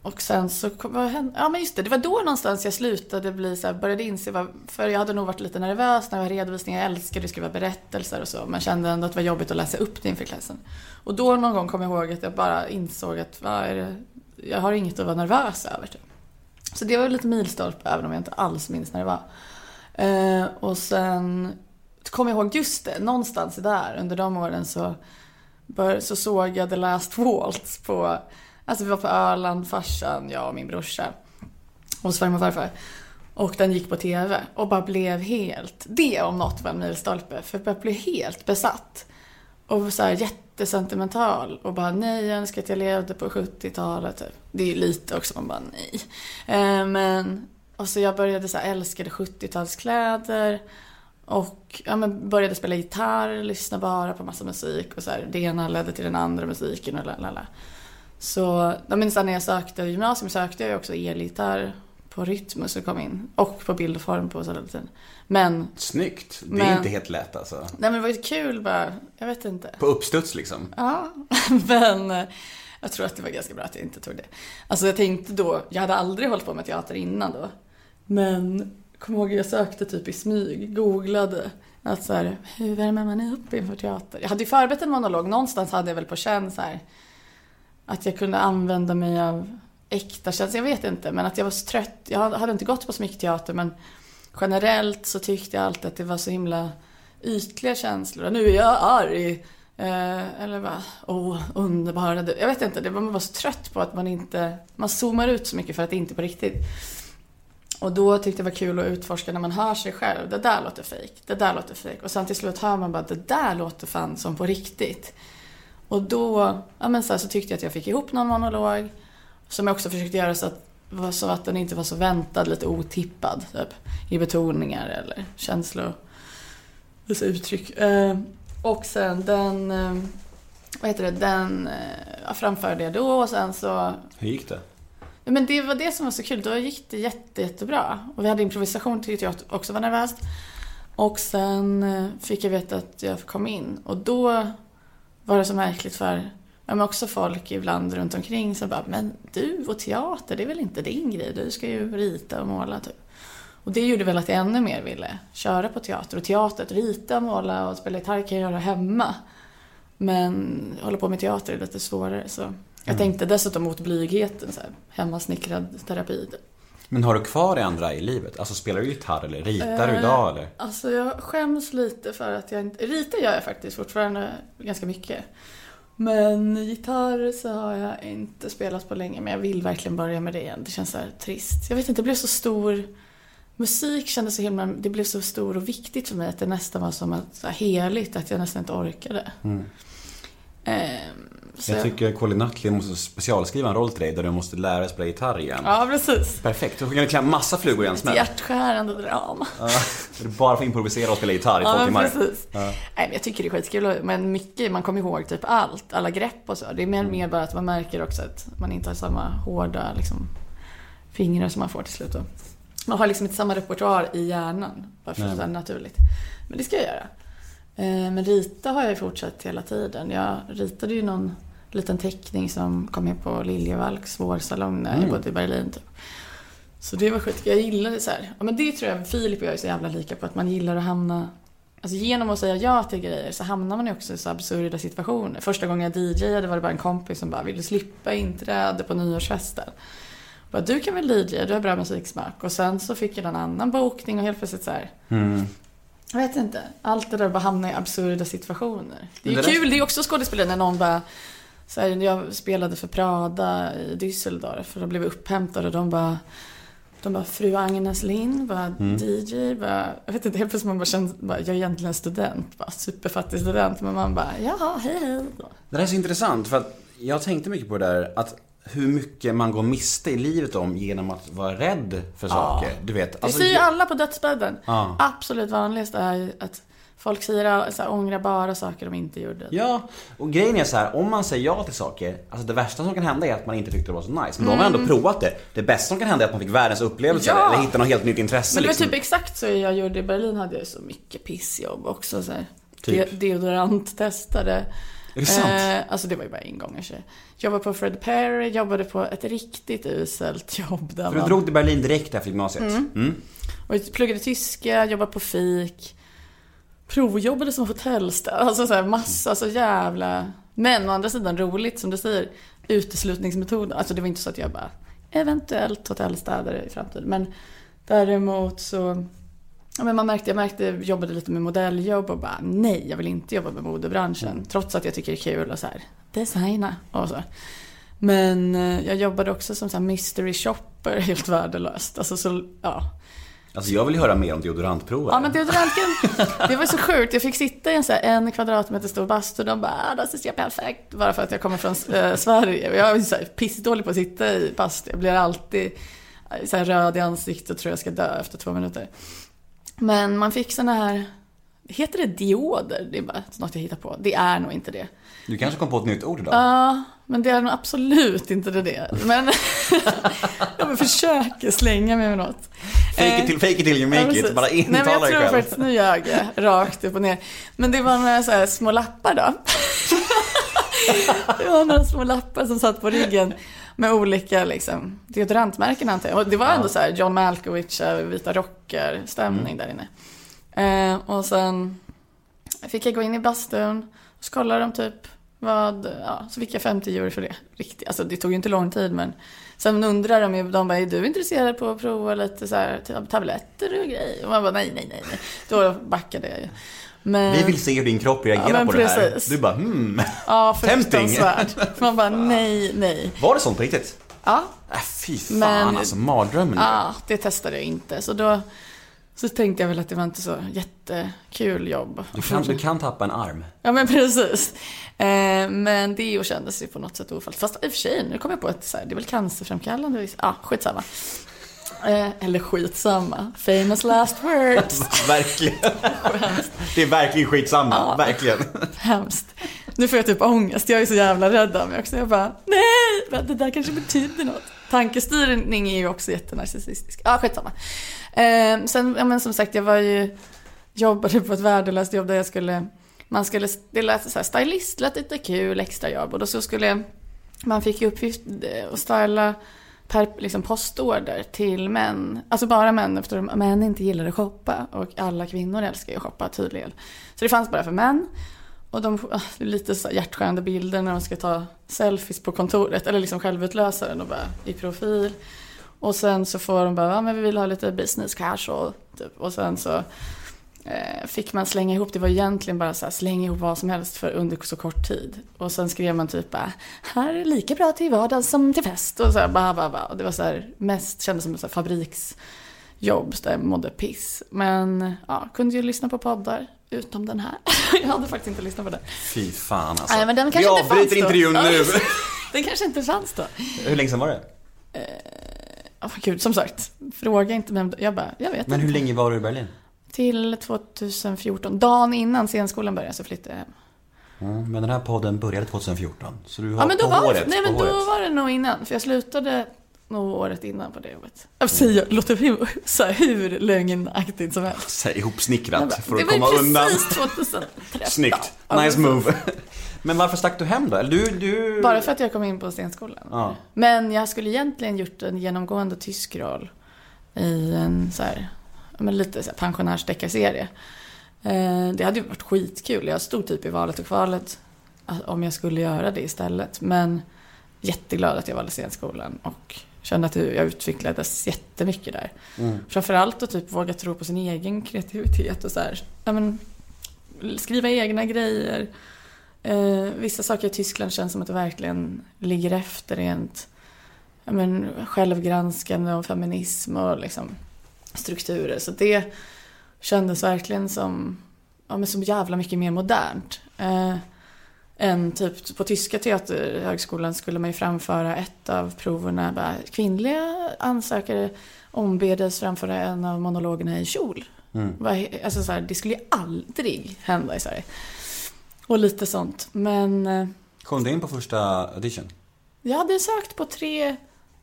och sen så kom vad hände? Ja men just det, det var då någonstans jag slutade bli så här, började inse vad, för jag hade nog varit lite nervös när jag var redovisningar, jag älskade att skriva berättelser och så, men kände ändå att det var jobbigt att läsa upp det inför klassen. Och då någon gång kom jag ihåg att jag bara insåg att vad är det, jag har inget att vara nervös över. Typ. Så det var lite milstolpe, även om jag inte alls minns när det var. Eh, och sen kom jag ihåg, just det, någonstans där under de åren så, bör, så såg jag The Last Waltz på, alltså vi var på Öland, farsan, jag och min brorsa. Hos farmor och farfar. Och den gick på TV och bara blev helt, det om något var en milstolpe, för jag blev helt besatt. Och så här jättesentimental och bara nej, jag önskar att jag levde på 70-talet typ. Det är ju lite också, man bara nej. Eh, men, och så jag började så här, älskade 70-talskläder. Och ja, men började spela gitarr, lyssna bara på massa musik och så här, det ena ledde till den andra musiken och lalala. Så jag minns när jag sökte gymnasium sökte jag också elgitarr på Rytmus och kom in. Och på bild och form på Sollentuna. Men, Snyggt. Det är Men- inte helt lätt alltså. nej men det var ju kul bara, jag vet inte. På uppstuds liksom. Ja, [LAUGHS] men eh, jag tror att det var ganska bra att jag inte tog det. Alltså jag tänkte då, jag hade aldrig hållit på med teater innan då. Men kommer ihåg jag sökte typ i smyg, googlade. Att så här, hur värmer man upp inför teater? Jag hade ju förberett en monolog, någonstans hade jag väl på känn så här. Att jag kunde använda mig av äkta känslor, jag vet inte. Men att jag var så trött, jag hade inte gått på så mycket teater men generellt så tyckte jag alltid att det var så himla ytliga känslor. Nu är jag arg. Eh, eller bara, åh, underbara du. Jag vet inte, det var man var så trött på att man inte, man zoomar ut så mycket för att det inte är på riktigt. Och då tyckte jag det var kul att utforska när man hör sig själv. Det där låter fejk, det där låter fejk. Och sen till slut hör man bara, det där låter fan som på riktigt. Och då, ja men så, här, så tyckte jag att jag fick ihop någon monolog. Som jag också försökte göra så att, så att den inte var så väntad, lite otippad. Typ, I betoningar eller känslor. Alltså uttryck. Eh, och sen den, eh, vad heter det, den eh, framförde jag då och sen så Hur gick det? Ja, Men det var det som var så kul. Då gick det jätte, jättebra. Och vi hade improvisation tyckte jag också var nervöst. Och sen eh, fick jag veta att jag kom in. Och då var det så märkligt för ja, men också folk ibland runt omkring som bara Men du och teater, det är väl inte din grej? Du ska ju rita och måla typ. Och det gjorde väl att jag ännu mer ville köra på teater. Och teatert, rita, måla och spela gitarr kan jag göra hemma. Men hålla på med teater är lite svårare. Så jag tänkte dessutom mot blygheten, så här, hemmasnickrad terapi. Men har du kvar det andra i livet? Alltså spelar du gitarr eller ritar du Eh, idag eller? Alltså jag skäms lite för att jag inte... Rita gör jag faktiskt fortfarande ganska mycket. Men gitarr så har jag inte spelat på länge. Men jag vill verkligen börja med det igen. Det känns så här trist. Jag vet inte, det blev så stor... Musik kändes så himla... Det blev så stor och viktigt för mig att det nästan var som att, så heligt att jag nästan inte orkade. Ehm, så Jag tycker Colin Nutley måste specialskriva en roll till dig där du måste lära dig spela gitarr igen. Ja, precis. Perfekt, då kan du klämma massa flugor i en smäll. hjärtskärande drama. Ja, du bara får improvisera och spela gitarr i två Ja, men timmar. precis. Nej, men jag tycker det är skitkul. Men mycket, man kommer ihåg typ allt, alla grepp och så. Det är mer, Mm. mer bara att man märker också att man inte har samma hårda liksom, fingrar som man får till slut. Då. Man har liksom inte samma repertoar i hjärnan. Bara för att det är naturligt. Men det ska jag göra. Eh, Men rita har jag ju fortsatt hela tiden. Jag ritade ju någon liten teckning som kom med på Liljevalchs vårsalong när jag Mm. bodde i Berlin. Typ. Så det var skitkul. Jag gillar det så här. Ja, men det tror jag Filip och jag är så jävla lika på. Att man gillar att hamna Alltså genom att säga ja till grejer så hamnar man ju också i så absurda situationer. Första gången jag DJade var det bara en kompis som bara ville slippa inträde på nyårsfesten. Bara, du kan väl DJ, du har bra musiksmak. Och sen så fick jag en annan bokning och helt plötsligt så här. Mm. Jag vet inte. Allt det där bara hamnar i absurda situationer. Det är ju det där- kul, det är också skådespelare när någon bara så här, jag spelade för Prada i Düsseldorf för då blev jag upphämtad och de bara de bara, fru Agnes Lind, bara Mm. DJ, bara, jag vet inte, helt plötsligt man bara kände, bara, jag är egentligen student, bara superfattig student, men man bara, jaha, hej hej. Det här är så intressant för att jag tänkte mycket på det där att hur mycket man går miste i livet om genom att vara rädd för saker. Du vet. Det alltså, säger ju alla på dödsbädden. Ja. Absolut vanligast är att folk säger så här, ångrar bara saker de inte gjorde. Ja, och grejen är så här, om man säger ja till saker, alltså det värsta som kan hända är att man inte tyckte det var så nice. Men då har man ändå provat det. Det bästa som kan hända är att man fick världens upplevelse Mm. Ja. eller hitta något helt nytt intresse Men det var liksom. typ exakt så jag gjorde i Berlin hade jag så mycket pissjobb också så här. Typ? De- Deodoranttestade. Är det sant? Eh, alltså det var ju bara en gång i och sig. Jobbade på Fred Perry, jobbade på ett riktigt uselt jobb där För du man... drog till Berlin direkt efter gymnasiet? Mm. Och jag pluggade tyska, jobbade på fik. Provjobbade som hotellstädare. Alltså så här massa så jävla... Men å andra sidan roligt som du säger. Uteslutningsmetoden. Alltså det var inte så att jag bara eventuellt hotellstädare i framtiden. Men däremot så... Ja, men man märkte, jag märkte, jobbade lite med modelljobb och bara nej, jag vill inte jobba med modebranschen. Trots att jag tycker det är kul och så här designa och så. Men eh, jag jobbade också som så här mystery shopper, [LAUGHS] helt värdelöst. Alltså så, ja. Alltså jag vill ju höra mer om deodorantprovare. Ja men deodorantgen, det var så sjukt. Jag fick sitta i en så här en kvadratmeter stor bastu och de bara ah, det ser perfekt. Bara för att jag kommer från eh, Sverige. Jag är så här pissdålig på att sitta i bastu. Jag blir alltid eh, så här röd i ansiktet och tror jag ska dö efter två minuter. Men man fick såna här, heter det dioder? Det är bara något jag hittar på. Det är nog inte det. Du kanske kom på ett nytt ord idag? Ja, men det är nog absolut inte det. det. Men [LAUGHS] [LAUGHS] jag försöker slänga mig med något. Fake it till, fake it till you Ja, make it. precis. Bara Nej, men intala jag dig tror själv. faktiskt, nu ljög jag rakt upp och ner. Men det var några så här små lappar då. [LAUGHS] det var några små lappar som satt på ryggen med olika liksom, deodorantmärken antar jag. Och det var ändå så här John Malkovich, eh, vita rockar stämning där inne. Eh, och sen fick jag gå in i bastun och så kollade de typ vad, ja, så fick jag 50 euro för det. Riktigt, alltså det tog ju inte lång tid men Sen undrar de ju, de bara, är du intresserad på att prova lite så här tab- tabletter och grejer? Och man bara, nej, nej, nej, nej. Då backade jag ju. Men, Vi vill se hur din kropp reagerar Ja, på det här. precis. Du bara hmm. ja, [LAUGHS] fruktansvärt. Man bara, [LAUGHS] nej, nej. Var det sånt på riktigt? Ja, Äh, fy fan Men- alltså, mardrömmen. ja, det testade jag inte. Så då så tänkte jag väl att det var inte så jättekul jobb. Du kan, du kan tappa en arm. Ja men precis. Eh, men det kändes ju på något sätt ofallt. Fast i och för sig, nu kom jag på att så här, det är väl cancerframkallande. Ja, ah, skitsamma. Eh, eller skitsamma. Famous last words. [LAUGHS] verkligen. det är verkligen skitsamma. Ja. Verkligen. Hemskt. Nu får jag typ ångest. Jag är så jävla rädd av mig också. Jag bara, nej, det där kanske betyder något. Tankestyrning är ju också jättenarcissistisk. Ja, ah, skitsamma. Eh, sen, ja men som sagt, jag var ju, jobbade på ett värdelöst jobb där jag skulle, man skulle, det lät så här, stylist lät lite kul, extrajobb. Och då så skulle, man fick ju uppgift eh, att styla per liksom, postorder till män. Alltså bara män eftersom män inte gillar att shoppa. Och alla kvinnor älskar ju att shoppa tydligen. Så det fanns bara för män. Och de, ah, det är lite så hjärtskärande bilder när de ska ta selfies på kontoret. Eller liksom självutlösaren och bara i profil. Och sen så får de bara, ja men vi vill ha lite business casual. Typ. Och sen så eh, fick man slänga ihop, det var egentligen bara så här, slänga ihop vad som helst för under så kort tid. Och sen skrev man typ bara, här är lika bra till vardags som till fest. Och så här, bah, bah, bah. Och det var så här, mest kändes som ett fabriksjobb, så där jag mådde piss. Men ja, kunde ju lyssna på poddar, utom den här. [LAUGHS] jag hade faktiskt inte lyssnat på den. Fy fan alltså. Nej, men den Vi kanske inte avbryter fanns intervjun nu. Den kanske inte fanns då. Hur länge sedan var det? Oh, gud, som sagt, fråga inte vem, jag bara, jag vet Men inte. hur länge var du i Berlin? Till 2014, dagen innan scenskolan började så flyttade jag hem. Ja, men den här podden började 2014. Så du var Ja men då på var, håret. nej, men då var det nog innan, för jag slutade nog året innan på det jobbet. Säger, låter hur, så här, hur lögnaktigt som helst. Så här Jag ihopsnickrat bara, för det att var ju komma undan. precis 2013. Snyggt. Nice move. Men varför stack du hem då? Eller du, du... Bara för att jag kom in på scenskolan. Ja. Men jag skulle egentligen gjort en genomgående tysk roll i en så här, men lite så här pensionärsdeckarserie. Eh, det hade ju varit skitkul. Jag stod typ i valet och kvalet att- om jag skulle göra det istället. Men jätteglad att jag valde scenskolan och kände att jag utvecklades jättemycket där. Mm. Framförallt att typ våga tro på sin egen kreativitet och så här, ja, men, skriva egna grejer. Eh, vissa saker i Tyskland känns som att det verkligen ligger efter rent ja, men, självgranskande och feminism och liksom, strukturer. Så det kändes verkligen som, ja, men som jävla mycket mer modernt. Eh, än typ på tyska teaterhögskolan skulle man ju framföra ett av proverna. Bara, kvinnliga ansökare ombedes framföra en av monologerna i kjol. Mm. Alltså så här, det skulle ju aldrig hända i Sverige. Och lite sånt. Men eh, Kom du in på första audition? jag hade sökt på tre,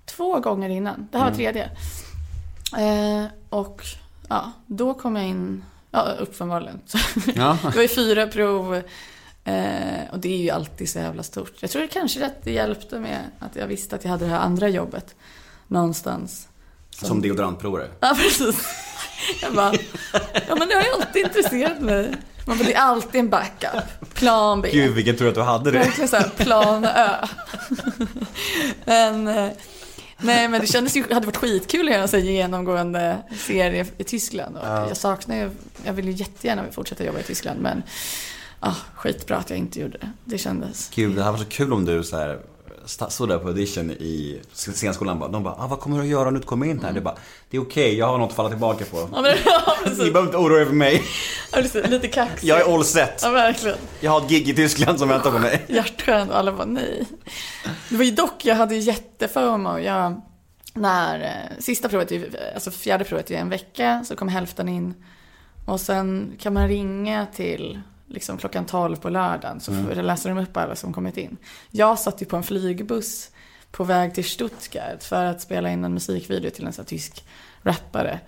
två gånger innan. Det här var Mm. tredje. Eh, och ja, då kom jag in, ja uppenbarligen. [LAUGHS] Ja. det var ju fyra prov. Eh, och det är ju alltid så jävla stort. Jag tror det kanske att det hjälpte med att jag visste att jag hade det här andra jobbet. Någonstans. Som deodorantprovare. Ja, precis. [LAUGHS] Jag bara, ja men det har ju alltid intresserat mig. Man bara, det är alltid en backup. Plan B. Gud vilken tur att du hade det. Verkligen såhär, plan Ö. [LAUGHS] men, eh, nej men det kändes ju, det hade varit skitkul att göra en sån genomgående serie i Tyskland. Och Ja. Jag saknar ju, jag vill ju jättegärna fortsätta jobba i Tyskland men ah, skitbra att jag inte gjorde det. Det kändes. Gud, det här var så kul om du så här sta- stod där på audition i scenskolan bara, de bara, ah, vad kommer du att göra nu du kommer in här? Det bara, det är okej, jag har något att falla tillbaka på. Ja, men, [LAUGHS] ja, Ni behöver inte oroa er för mig. Ja, precis. Lite kaxig. Jag är all set. Ja, verkligen. Jag har ett gig i Tyskland som väntar på mig. [LAUGHS] hjärtskärande och alla bara nej. Det var ju dock, jag hade jättefomo. Jag, när eh, sista provet, alltså fjärde provet är en vecka, så kom hälften in. Och sen kan man ringa till liksom klockan 12 på lördagen så får, läser de upp alla som kommit in. Jag satt ju på en flygbuss på väg till Stuttgart för att spela in en musikvideo till en sån här tysk rappare.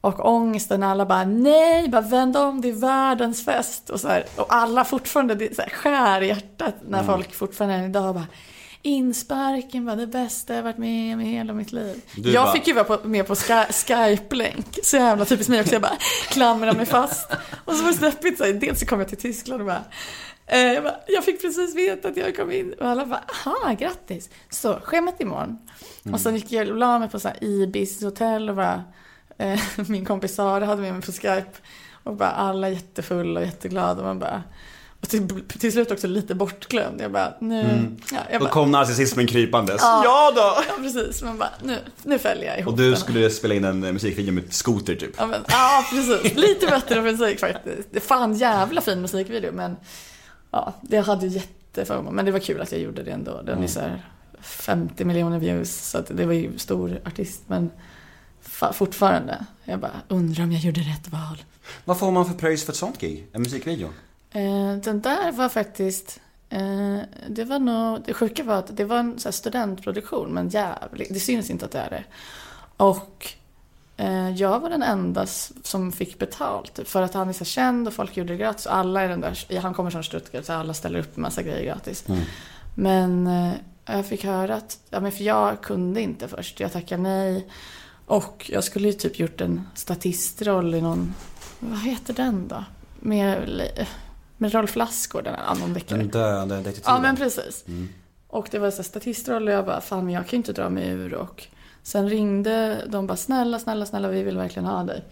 Och ångesten, alla bara nej, bara vänd om, det är världens fest. Och, så här, och alla fortfarande, det så här, skär i hjärtat när Mm. folk fortfarande än idag bara Insparken var det bästa jag varit med om i hela mitt liv. Du jag bara- fick ju vara på, med på Sky- Skype-länk. Så jävla typiskt mig också. Jag bara klamrar mig fast. Och så var det så deppigt. Så här, dels så kom jag till Tyskland och bara eh, jag, bara, jag fick precis veta att jag kom in och alla bara, aha, grattis. Så, schemat imorgon. Och sen gick jag och la mig på så här Ibis hotell och bara, eh, min kompis Sara hade med mig på Skype. Och bara alla jättefulla och jätteglada. Och man bara, och till, till slut också lite bortglömd. Jag bara, nu, ja, jag Då bara, kom narcissismen krypandes. Ja. Ja då! ja precis. Man bara, nu, nu fäller jag ihop Och du den. skulle spela in en eh, musikvideo med skoter typ. Ja, men, ja, precis. Lite bättre musik faktiskt. Det fan jävla fin musikvideo, men ja, det hade ju jätteförmån. Men det var kul att jag gjorde det ändå. Den är så här 50 miljoner views, så att det var ju stor artist. Men fa- fortfarande, jag bara undrar om jag gjorde rätt val. Vad får man för pröjs för ett sånt gig? En musikvideo? Eh, den där var faktiskt, eh, det var nog, det sjuka var att det var en så studentproduktion, men jävligt, det syns inte att det är det. Och eh, jag var den enda som fick betalt, för att han är så känd och folk gjorde det gratis. Alla är den där, han kommer från Stuttgart, så alla ställer upp en massa grejer gratis. Mm. Men eh, jag fick höra att, ja men för jag kunde inte först, jag tackade nej. Och jag skulle ju typ gjort en statistroll i någon, vad heter den då? Med, med Rolf Lassgård, den här deckare. Den döende detektiven? Ja men precis. Mm. Och det var så här statistroll och jag bara, fan men jag kan ju inte dra mig ur och sen ringde de bara, snälla, snälla, snälla, vi vill verkligen ha dig.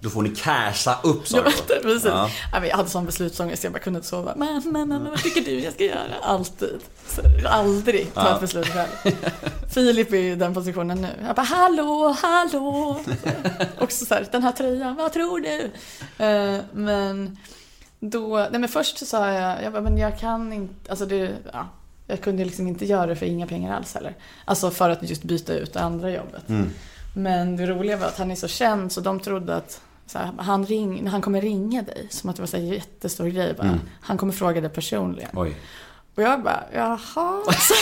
Då får ni casha upp sa du [LAUGHS] precis. Ja. Ja. men jag hade sån beslutsångest, jag bara kunde inte sova. Men, men, men, vad tycker du jag ska göra? [LAUGHS] Alltid. Så, aldrig ta Ja. ett beslut själv. Filip är i den positionen nu. Jag bara, hallå, hallå. [LAUGHS] Också så här, den här tröjan, vad tror du? Eh, men då, nej men först så sa jag, jag bara, men jag kan inte, alltså det, ja. Jag kunde liksom inte göra det för inga pengar alls heller. Alltså för att just byta ut det andra jobbet. Mm. Men det roliga var att han är så känd så de trodde att här, han, ring, han kommer ringa dig. Som att det var här, jättestor grej. Bara. Mm. Han kommer fråga dig personligen. Oj. Och jag bara, jaha. [LAUGHS] Så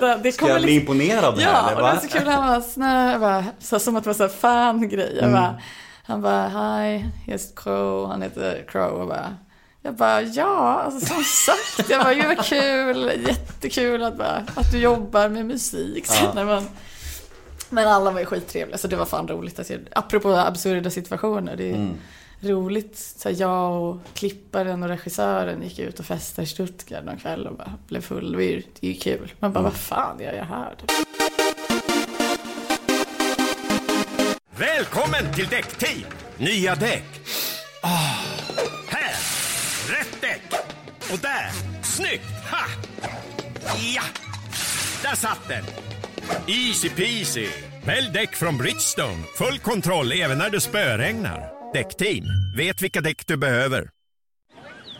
det, det Ska jag bli liksom, imponerad av det här? Ja, eller och det va? var så kul. Han bara, så, som att det var så här fan-grej. Mm. bara, han bara, hi, here's Crow. Han heter Crow. Och bara, jag bara, ja, alltså, som sagt. Jag bara, gud vad kul. Jättekul att, bara, att du jobbar med musik. Ja. när man, men alla var ju skittrevliga, så det var fan roligt. Att jag, apropå absurda situationer. Det är Mm. roligt. Så här, jag och klipparen och regissören gick ut och festade i Stuttgart någon kväll och bara blev full. Det var ju- det är ju kul. Man bara, vad fan gör jag här? Välkommen till Däckteam! Nya däck. Här! Rätt däck! Och där! Snyggt! Ha! Ja! Där satt den! Easy peasy! Välj däck från Bridgestone. Full kontroll även när det spöregnar. Däckteam, vet vilka däck du behöver.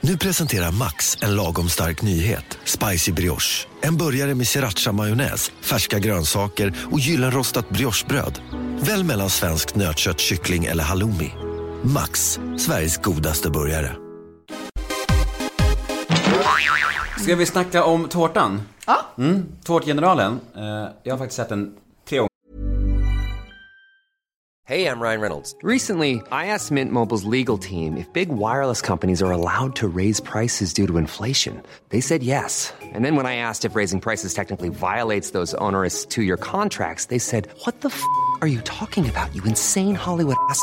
Nu presenterar Max en lagom stark nyhet. Spicy brioche. En burgare med sriracha-majonnäs, färska grönsaker och gyllenrostat briochebröd. Välj mellan svenskt nötkött, kyckling eller halloumi. Max, Sveriges godaste burgare. Ska vi snacka om tårtan? Ja. Mm, Tårtgeneralen. Eh, jag har faktiskt sett den tre gånger. Hey, I'm Ryan Reynolds. Recently, I asked Mint Mobile's legal team if big wireless companies are allowed to raise prices due to inflation. They said yes. And then when I asked if raising prices technically violates those onerous two year contracts, they said, What the f are you talking about, you insane Hollywood ass?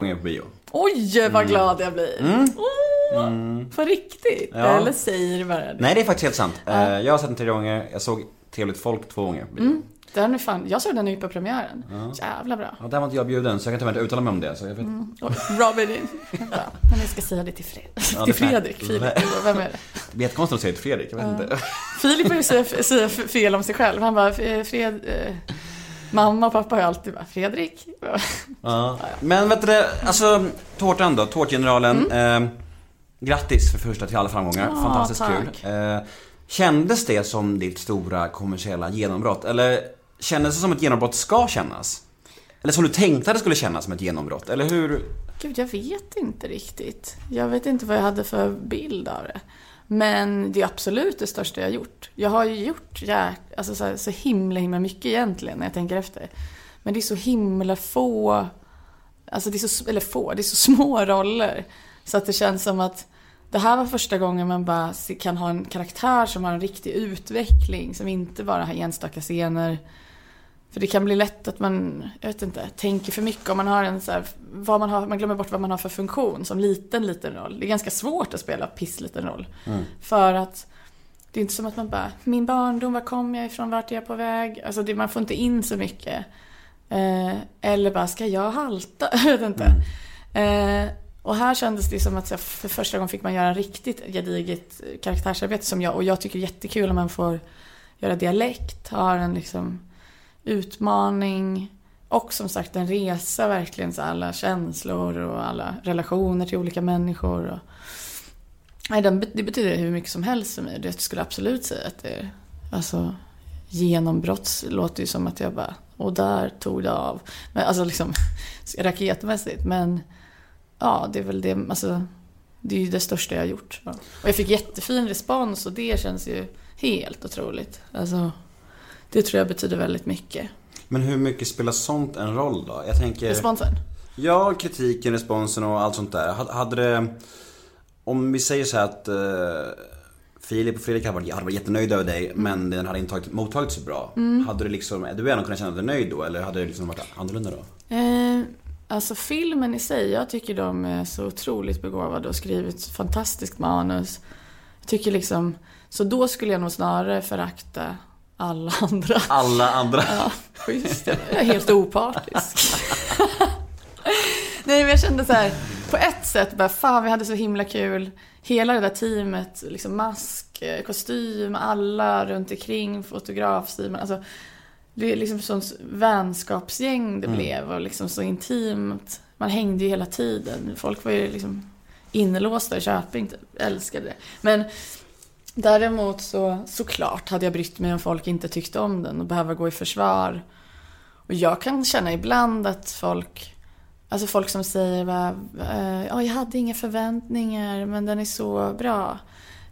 Gånger på bio. Oj, vad glad jag blir. Åh, På riktigt? Ja. Eller säger du bara det? Nej, det är faktiskt helt sant. Eh, jag har sett den tre gånger. Jag såg Trevligt folk två gånger på bio. Den är fan, jag såg den ju på premiären. Jävla bra. Ja, där var inte jag bjuden, så jag kan inte uttala mig om det. Så jag vet. Och Robin. Men jag ska säga det till, Fred Ja, till det Fredrik. Filip, vem är det? Det blir jättekonstigt att säga till Fredrik, jag vet inte. Filip har ju säga, säga fel om sig själv. Han bara, "F- Fred... Eh, mamma och pappa har ju alltid bara, Fredrik? Ja. Men vet du alltså tårtan då, Tårtgeneralen. Eh, grattis för första till alla framgångar, Ja, fantastiskt tack. kul. Eh, kändes det som ditt stora kommersiella genombrott? Eller kändes det som ett genombrott ska kännas? Eller som du tänkte att det skulle kännas som ett genombrott? Eller hur? Gud, jag vet inte riktigt. Jag vet inte vad jag hade för bild av det. Men det är absolut det största jag har gjort. Jag har ju gjort jäk, alltså så, här, så himla, himla mycket egentligen när jag tänker efter. Men det är så himla få, alltså det är så, eller få, det är så [LAUGHS] små roller. Så att det känns som att det här var första gången man bara kan ha en karaktär som har en riktig utveckling. Som inte bara har enstaka scener. För det kan bli lätt att man, jag vet inte, tänker för mycket om man har en så här, vad man har, man glömmer bort vad man har för funktion som liten, liten roll. Det är ganska svårt att spela pissliten roll. För att det är inte som att man bara, min barndom, var kom jag ifrån, vart är jag på väg? Alltså det, man får inte in så mycket. Eh, eller bara, ska jag halta? [LAUGHS] Jag vet inte. Eh, och här kändes det som att jag för första gången fick man göra riktigt gediget karaktärsarbete som jag, och jag tycker det är jättekul om man får göra dialekt, har en liksom utmaning och som sagt en resa verkligen, så alla känslor och alla relationer till olika människor. Och... Nej, det betyder hur mycket som helst för mig. Det skulle absolut säga att det är, alltså genombrott låter ju som att jag bara, och där tog det av. Men alltså liksom [LAUGHS] raketmässigt. Men ja, det är väl det, alltså det är ju det största jag har gjort. Och jag fick jättefin respons och det känns ju helt otroligt. Alltså, det tror jag betyder väldigt mycket. Men hur mycket spelar sånt en roll då? Jag tänker... Responsen? Ja, kritiken, responsen och allt sånt där. Hade- det... Om vi säger så här att eh, Filip och Fredrik hade varit, hade varit jättenöjda över dig men den hade inte tagit, mottagits så bra. Hade du liksom, du ändå kunnat känna dig nöjd då eller hade det liksom varit annorlunda då? Eh, alltså filmen i sig, jag tycker de är så otroligt begåvade och skrivit fantastiskt manus. Jag tycker liksom, så då skulle jag nog snarare förakta alla andra. Alla andra. Ja, schysst. Jag är helt opartisk. [LAUGHS] Nej, men jag kände så här, på ett sätt bara, fan vi hade så himla kul. Hela det där teamet, liksom mask, eh, kostym, alla runt omkring, fotograf, Simon, alltså det är liksom sånt vänskapsgäng det blev och liksom så intimt. Man hängde ju hela tiden. Folk var ju liksom inlåsta i Köping, typ. Älskade det. Men däremot så, såklart hade jag brytt mig om folk inte tyckte om den och behöva gå i försvar. Och jag kan känna ibland att folk, alltså folk som säger bara, eh, ja jag hade inga förväntningar men den är så bra.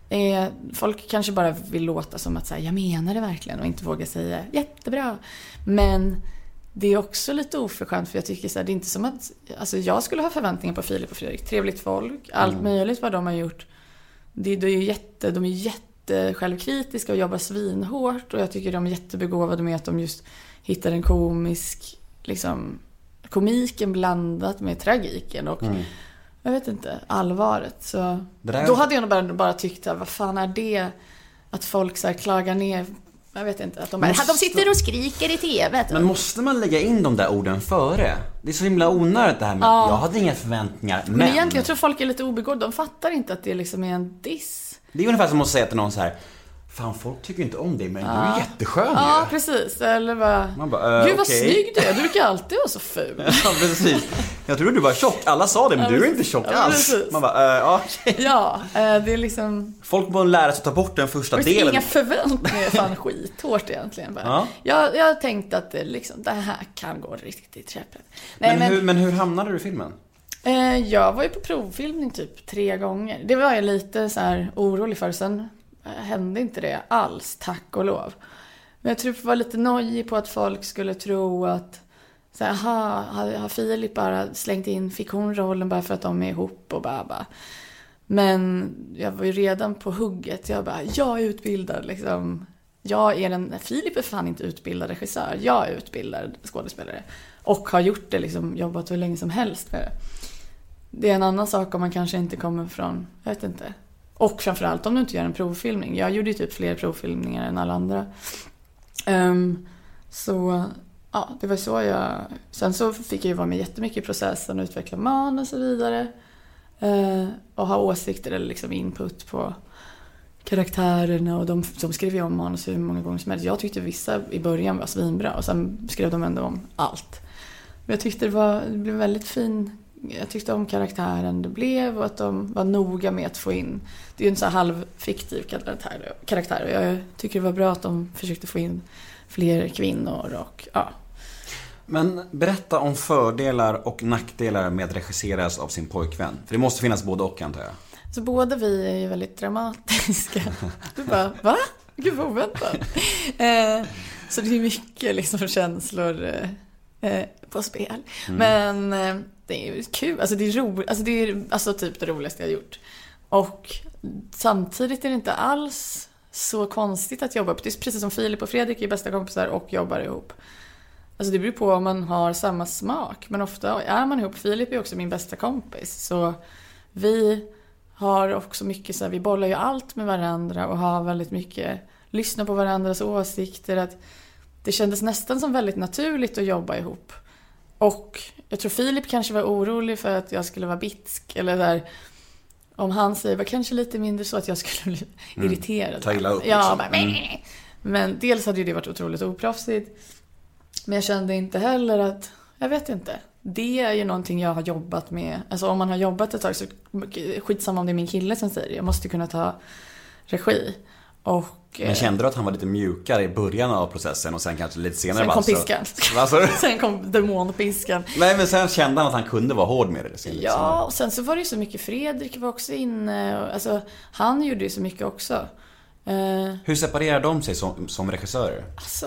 Eh, folk kanske bara vill låta som att säga, jag menar det verkligen och inte vågar säga jättebra. Men det är också lite oförskämt för jag tycker så här, det är inte som att, alltså jag skulle ha förväntningar på Filip och Fredrik. Trevligt folk, allt Mm. möjligt vad de har gjort. Det, det är jätte, de är jätte självkritiska och jobbar svinhårt och jag tycker de är jättebegåvade med att de just hittar en komisk, liksom, komiken blandat med tragiken och jag vet inte, allvaret. Så Mm. Där- då hade jag nog bara, bara tyckt att vad fan är det? Att folk så här klagar ner, jag vet inte, att de Måste- de sitter och skriker i TV. Men måste man lägga in de där orden före? Det är så himla onödigt det här med Ja. jag hade inga förväntningar, men. Men egentligen, jag tror folk är lite obegåvade. De fattar inte att det liksom är en diss. Det är ungefär som att säga till någon så här. Fan folk tycker inte om dig men du är jätteskön Ja, ju. precis. Eller bara, Man bara, eh, gud vad okej. snygg du är. Du brukar alltid vara så ful. [LAUGHS] Ja precis. Jag trodde du var tjock, alla sa det men Ja, du är precis. inte tjock Ja, alls. precis. Man bara, ja okej. Ja, eh, det är liksom... Folk borde lära sig att ta bort den första Det finns delen. inga förväntningar. Fan skithårt egentligen. Bara. Ja. Jag, jag tänkte att det, liksom, det här kan gå riktigt käpprätt. Men, men, hur, men hur hamnade du i filmen? Jag var ju på provfilmning typ tre gånger. Det var jag lite så här orolig för. Sen hände inte det alls, tack och lov. Men jag tror jag var lite nojig på att folk skulle tro att så här, aha, har, har Filip bara slängt in, fick hon rollen bara för att de är ihop och bara, bara. Men jag var ju redan på hugget. Jag bara, jag är utbildad liksom. Jag är den, Filip är fan inte utbildad regissör. Jag är utbildad skådespelare. Och har gjort det liksom, jobbat hur länge som helst med det. Det är en annan sak om man kanske inte kommer från, jag vet inte. Och framförallt om du inte gör en provfilmning. Jag gjorde ju typ fler provfilmningar än alla andra. Um, så ja, det var så jag... Sen så fick jag ju vara med jättemycket i processen och utveckla manus och så vidare. Uh, och ha åsikter eller liksom input på karaktärerna och de, de skrev ju om manus hur många gånger som helst. Jag tyckte vissa i början var svinbra och sen skrev de ändå om allt. Men jag tyckte det, var, det blev väldigt fin jag tyckte om karaktären det blev och att de var noga med att få in Det är ju en så här halvfiktiv karaktär, karaktär och jag tycker det var bra att de försökte få in fler kvinnor och ja. Men berätta om fördelar och nackdelar med att regisseras av sin pojkvän. För det måste finnas både och antar jag. Så båda vi är ju väldigt dramatiska. [LAUGHS] Du bara, va? Gud vad oväntat. Eh, så det är mycket liksom känslor eh, eh, på spel. Men eh, det är ju kul, alltså det är roligt, alltså det är alltså typ det roligaste jag har gjort. Och samtidigt är det inte alls så konstigt att jobba på. Det är precis som Filip och Fredrik är bästa kompisar och jobbar ihop. Alltså det beror på om man har samma smak. Men ofta är man ihop. Filip är också min bästa kompis. Så vi har också mycket så här, vi bollar ju allt med varandra och har väldigt mycket, lyssnar på varandras åsikter. Att det kändes nästan som väldigt naturligt att jobba ihop. Och jag tror Filip kanske var orolig för att jag skulle vara bitsk eller där om han säger var kanske lite mindre så att jag skulle bli irriterad. Ta illa upp, Ja, liksom. bara, "Mäh." Men dels hade ju det varit otroligt oproffsigt. Men jag kände inte heller att, jag vet inte. Det är ju någonting jag har jobbat med. Alltså om man har jobbat ett tag så skitsamma om det är min kille som säger det. Jag måste kunna ta regi. Och Men eh, kände du att han var lite mjukare i början av processen och sen kanske lite senare sen kom så- piskan. [LAUGHS] Du? sen kom demonpiskan. Nej men sen kände han att han kunde vara hård med det. senare. Ja, och sen så var det ju så mycket. Fredrik var också inne. Alltså, han gjorde ju så mycket också. Eh, Hur separerar de sig som, som regissörer? Alltså,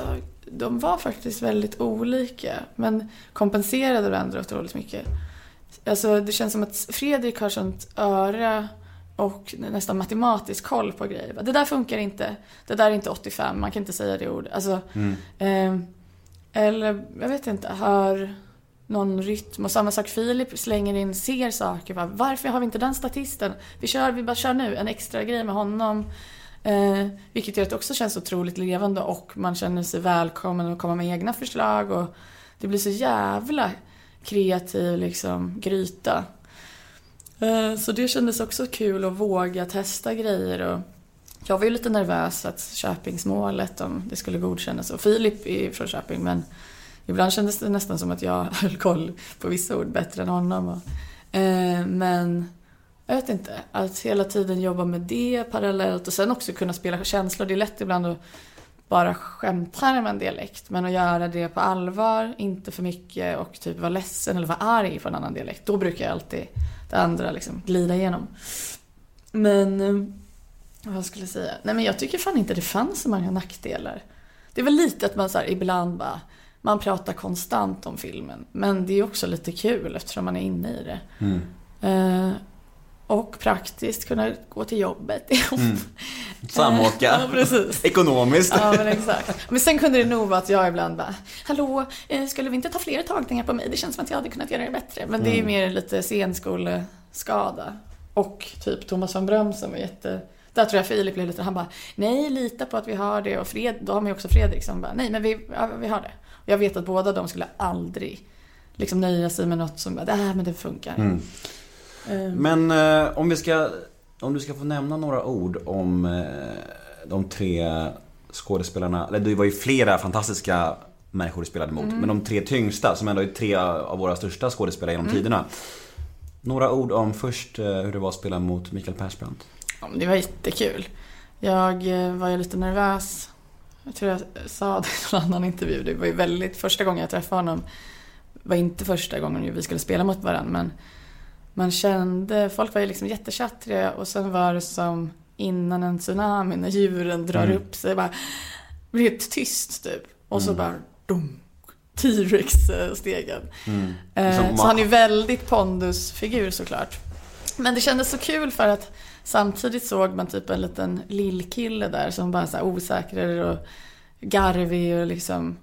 de var faktiskt väldigt olika. Men kompenserade varandra otroligt mycket. Alltså, det känns som att Fredrik har sånt öra och nästan matematisk koll på grejer. Det där funkar inte. Det där är inte 85, man kan inte säga det ordet. Alltså, eh, eller, jag vet inte, hör någon rytm. Och samma sak Filip slänger in, ser saker. Bara, Varför har vi inte den statisten? Vi kör, vi bara kör nu, en extra grej med honom. Eh, vilket gör att det också känns otroligt levande och man känner sig välkommen att komma med egna förslag. Och det blir så jävla kreativ liksom, gryta. Eh, så det kändes också kul att våga testa grejer. Och jag var ju lite nervös att Köpingsmålet, om det skulle godkännas. Och Filip är från Köping, men ibland kändes det nästan som att jag [LAUGHS] höll koll på vissa ord bättre än honom. Eh, men jag vet inte, att hela tiden jobba med det parallellt och sen också kunna spela känslor. Det är lätt ibland att bara skämta med en dialekt. Men att göra det på allvar, inte för mycket och typ vara ledsen eller vara arg på en annan dialekt. Då brukar jag alltid andra liksom glida igenom. Men eh, vad skulle jag säga? Nej men jag tycker fan inte det fanns så många nackdelar. Det är väl lite att man så här, ibland bara, man pratar konstant om filmen. Men det är också lite kul eftersom man är inne i det. Eh, och praktiskt kunna gå till jobbet [LAUGHS] ihop. Samåka. Ja. Ekonomiskt. Ja, men exakt. Men sen kunde det nog vara att jag ibland bara, hallå, eh, skulle vi inte ta fler tagningar på mig? Det känns som att jag hade kunnat göra det bättre. Men det är ju mer lite scenskoleskada. Och typ Thomas van Brömsen var jätte... Där tror jag Filip blev lite, han bara, nej lita på att vi har det. Och Fred, då har man ju också Fredrik som bara, nej men vi, ja, vi har det. Och jag vet att båda de skulle aldrig liksom nöja sig med något som bara, äh, men det funkar. Eh, Men eh, om vi ska, om du ska få nämna några ord om eh, de tre skådespelarna, eller det var ju flera fantastiska människor du spelade mot, men de tre tyngsta som ändå är tre av våra största skådespelare genom tiderna. Några ord om först eh, hur det var att spela mot Mikael Persbrandt. Ja, men det var jättekul. Jag eh, var ju lite nervös. Jag tror jag sa det i någon annan intervju. Det var ju väldigt, första gången jag träffade honom var inte första gången vi skulle spela mot varandra. Men man kände, folk var ju liksom jättetjattriga och sen var det som innan en tsunami när djuren drar upp sig. Bara, det blev helt tyst typ. Och så bara dum. T-Rex-stegen. Eh, Som så han är ju väldigt pondusfigur såklart. Men det kändes så kul för att samtidigt såg man typ en liten lillkille där som bara så här osäker och garvig och liksom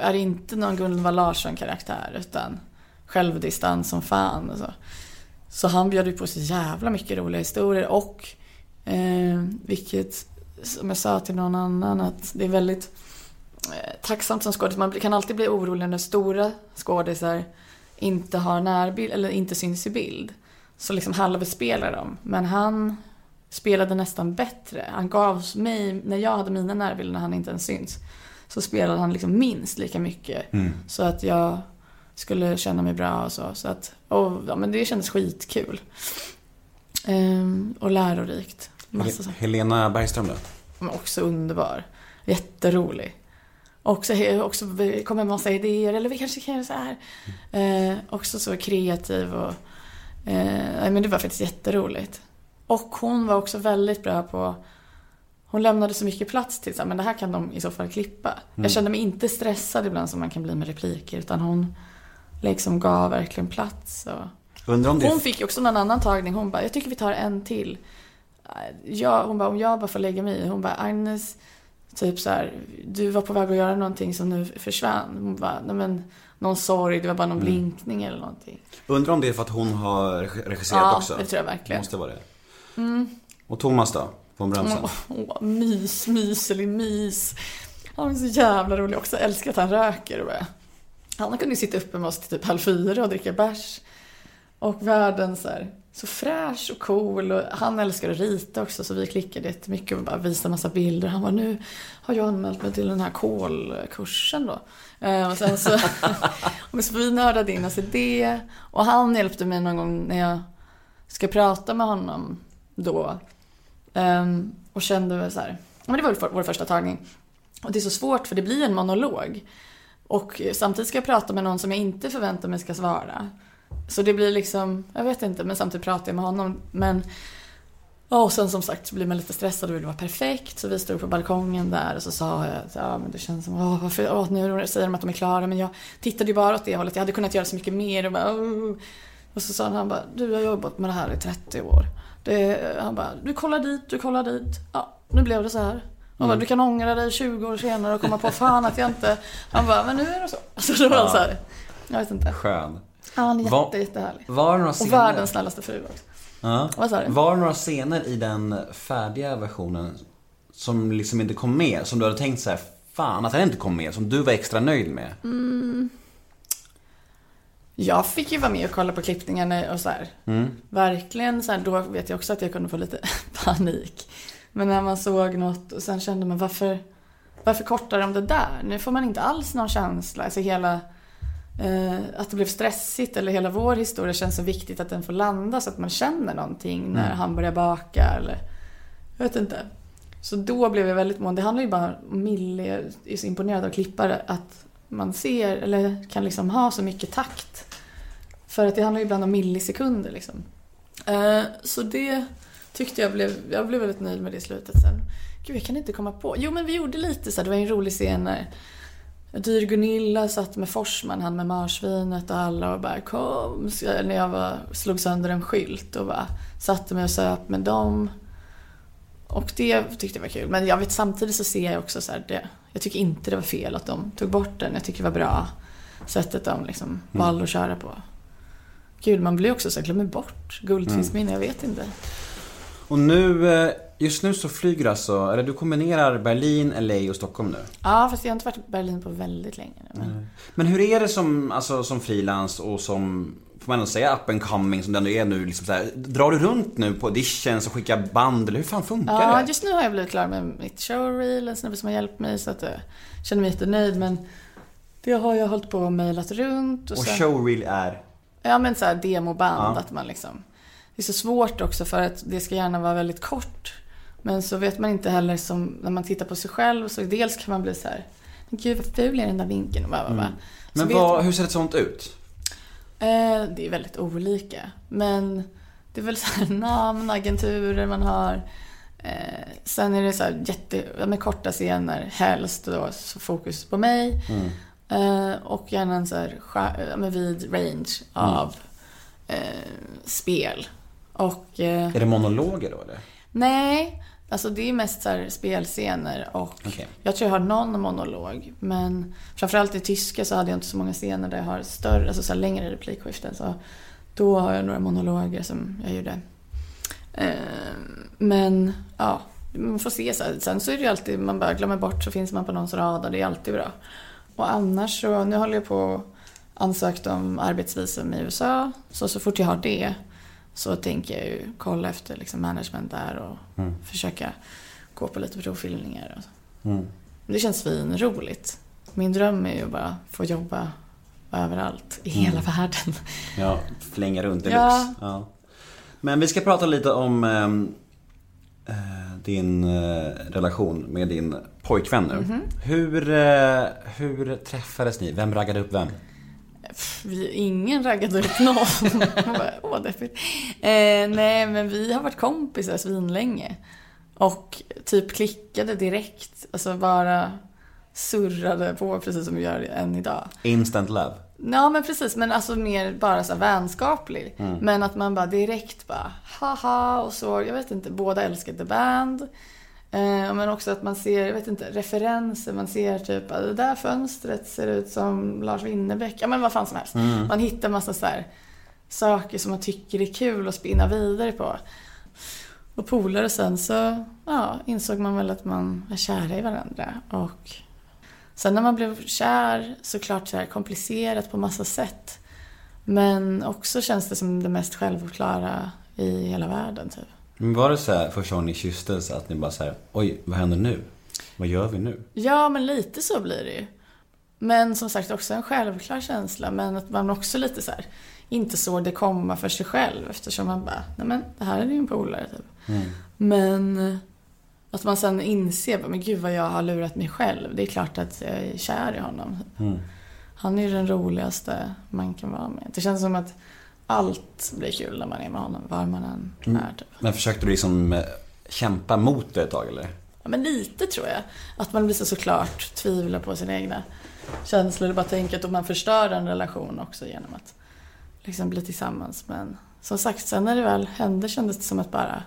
är inte någon Gunvar Larsson-karaktär utan självdistans som fan och så. Så han bjöd ju på så jävla mycket roliga historier och eh, vilket, som jag sa till någon annan, att det är väldigt eh, tacksamt som skådis. Man kan alltid bli orolig när stora skådisar inte har närbild eller inte syns i bild. Så liksom halvspelar de. Men han spelade nästan bättre. Han gav mig, när jag hade mina närbilder när han inte ens syns, så spelade han liksom minst lika mycket. Så att jag skulle känna mig bra och så. så att, och, ja, men det kändes skitkul. Ehm, och lärorikt. Massa saker. Helena Bergström då? Men också underbar. Jätterolig. Också, också kommer med massa idéer, eller vi kanske kan göra så här. Eh, också så kreativ och... Eh, men det var faktiskt jätteroligt. Och hon var också väldigt bra på... Hon lämnade så mycket plats till så men det här kan de i så fall klippa. Jag kände mig inte stressad ibland som man kan bli med repliker, utan hon liksom gav verkligen plats. Och... Undrar om det Hon fick ju också någon annan tagning. Hon bara, jag tycker vi tar en till. Jag, hon bara, om jag bara får lägga mig i. Hon bara, Agnes, typ så här, du var på väg att göra någonting som nu försvann. Hon bara, nej men, någon sorg, det var bara någon Mm. blinkning eller någonting. Undrar om det är för att hon har reg- regisserat Ja, också? det tror jag verkligen. Mm. Måste vara det. Och Thomas då? Von Brömsen? Åh, åh, mys, myselig mys. Han är så jävla rolig också. Jag älskar att han röker. Och bara. Han kunde ju sitta uppe med oss till typ halv fyra och dricka bärs. Och världen så här, så fräsch och cool. Och han älskar att rita också så vi klickade jättemycket och bara visade massa bilder. Han var nu har jag anmält mig till den här kolkursen då. Eh, och sen så, [LAUGHS] och så vi nördade in oss i det. Och han hjälpte mig någon gång när jag ska prata med honom då. Ehm, och kände väl så här, men det var väl vår första tagning. Och det är så svårt för det blir en monolog. Och samtidigt ska jag prata med någon som jag inte förväntar mig ska svara. Så det blir liksom, jag vet inte, men samtidigt pratar jag med honom. Men, och sen som sagt så blir man lite stressad och vill vara perfekt. Så vi stod på balkongen där och så sa jag att ja, men det känns som, åh, varför, åh, nu säger de att de är klara. Men jag tittade ju bara åt det hållet. Jag hade kunnat göra så mycket mer. Och, bara, åh. och så sa han, han bara, du har jobbat med det här i 30 år. Det, han bara, du kollar dit, du kollar dit. Ja, nu blev det så här. Han bara, du kan ångra dig 20 år senare och komma på fan att jag inte... Han bara, men nu är det så. Alltså det var så här. Jag vet inte. Skön. Ja, han är jätte, jättehärlig. Var det några Och scener? världens snällaste fru också. Ja. Vad sa du? Var det några scener i den färdiga versionen som liksom inte kom med? Som du hade tänkt så här, fan att den inte kom med, som du var extra nöjd med? Jag fick ju vara med och kolla på klippningarna och så här. Verkligen så här, då vet jag också att jag kunde få lite [LAUGHS] panik. Men när man såg något och sen kände man varför, varför kortar de det där? Nu får man inte alls någon känsla. Alltså hela, eh, att det blev stressigt eller hela vår historia känns så viktigt att den får landa så att man känner någonting när Mm. han börjar baka eller jag vet inte. Så då blev jag väldigt mån. Det handlar ju bara om Millie, jag är så imponerad av klippare att man ser eller kan liksom ha så mycket takt. För att det handlar ju ibland om millisekunder liksom. Eh, så det tyckte jag blev, jag blev väldigt nöjd med det slutet sen. Gud, jag kan inte komma på. Jo, men vi gjorde lite så här, det var en rolig scen när Dyr Gunilla satt med Forsman, han med marsvinet och alla och bara kom. Så jag- När jag var, slog sönder en skylt och bara satte mig och söp med dem. Och det tyckte jag var kul. Men jag vet samtidigt så ser jag också så här, det, jag tycker inte det var fel att de tog bort den. Jag tycker det var bra sättet de liksom valde att köra på. Gud, man blir också så här, glömmer bort guldfiskminne, jag vet inte. Och nu, eh, just nu så flyger du alltså, eller du kombinerar Berlin, LA och Stockholm nu. Ja, fast jag har inte varit i Berlin på väldigt länge nu. Men... Men hur är det som, alltså, som frilans och som, får man ändå säga up and coming som den du är nu? Liksom så här, drar du runt nu på auditions och skickar band eller hur fan funkar Ja, det? just nu har jag blivit klar med mitt showreel, en snubbe som har hjälpt mig så att jag känner mig jättenöjd. Men det har jag hållit på och mejlat runt. Och, Och så, showreel är? Ja, men så här demoband. Ja. Att man liksom, det är så svårt också för att det ska gärna vara väldigt kort. Men så vet man inte heller som när man tittar på sig själv så dels kan man bli så här, men gud vad ful är den där vinkeln och bara, Mm. Men vad, hur ser ett sånt ut? Eh, det är väldigt olika. Men det är väl så här [LAUGHS] namn, agenturer man har. Eh, sen är det så här jätte, med korta scener, helst då så fokus på mig. Mm. Eh, och gärna en så här men vid range av eh, spel. Och eh, Är det monologer då eller? nej, alltså det är mest så spelscener och Okej. jag tror jag har någon monolog. Men framförallt i tyska så hade jag inte så många scener där jag har större, alltså så längre replikskiften. Så då har jag några monologer som jag gjorde. Eh, men ja, man får se. Så här. Sen så är det ju alltid, man bara glömmer bort så finns man på någons radar. Det är alltid bra. Och annars så, nu håller jag på och ansökt om arbetsvisum i USA. Så så fort jag har det så tänker jag ju kolla efter liksom management där och Mm. försöka gå på lite provfilmningar. Mm. Det känns svinroligt. Min dröm är ju bara få jobba överallt i hela Mm. världen. Ja, flänga runt deluxe. Ja. Ja. Men vi ska prata lite om ehm, eh, din eh, relation med din pojkvän nu. Mhm. Hur, eh, hur träffades ni? Vem raggade upp vem? Vi, ingen raggade upp någon. [LAUGHS] Bara, Åh, deppigt. Eh, nej, men vi har varit kompisar svinlänge. Och typ klickade direkt. Alltså bara surrade på precis som vi gör än idag. Instant love. Ja men precis, men alltså mer bara så vänskaplig. Mm. Men att man bara direkt bara haha och så, jag vet inte, båda älskar The Band. Eh, men också att man ser, jag vet inte, referenser. Man ser typ att det där fönstret ser ut som Lars Winnerbäck. Ja men vad fan som helst. Mm. Man hittar massa så här saker som man tycker är kul att spinna vidare på. Och polare sen så ja, insåg man väl att man är kära i varandra. Och sen när man blev kär, såklart så här komplicerat på massa sätt. Men också känns det som det mest självklara i hela världen typ. Men var det så här första gången ni kysstes att ni bara såhär, oj vad händer nu? Vad gör vi nu? Ja, men lite så blir det ju. Men som sagt också en självklar känsla. Men att man också lite så här, inte såg det komma för sig själv. Eftersom man bara, nej men det här är ju en polare typ. Mm. Men eh, att man sen inser, men gud vad jag har lurat mig själv. Det är klart att jag är kär i honom. Mm. Han är ju den roligaste man kan vara med. Det känns som att allt blir kul när man är med honom, var man än Mm. är. Typ. Men försökte du liksom eh, kämpa mot det ett tag eller? Ja, men lite tror jag. Att man blir så såklart tvivlar på sina egna känslor och bara tänker att man förstör en relation också genom att liksom bli tillsammans. Men som sagt, sen när det väl hände kändes det som att bara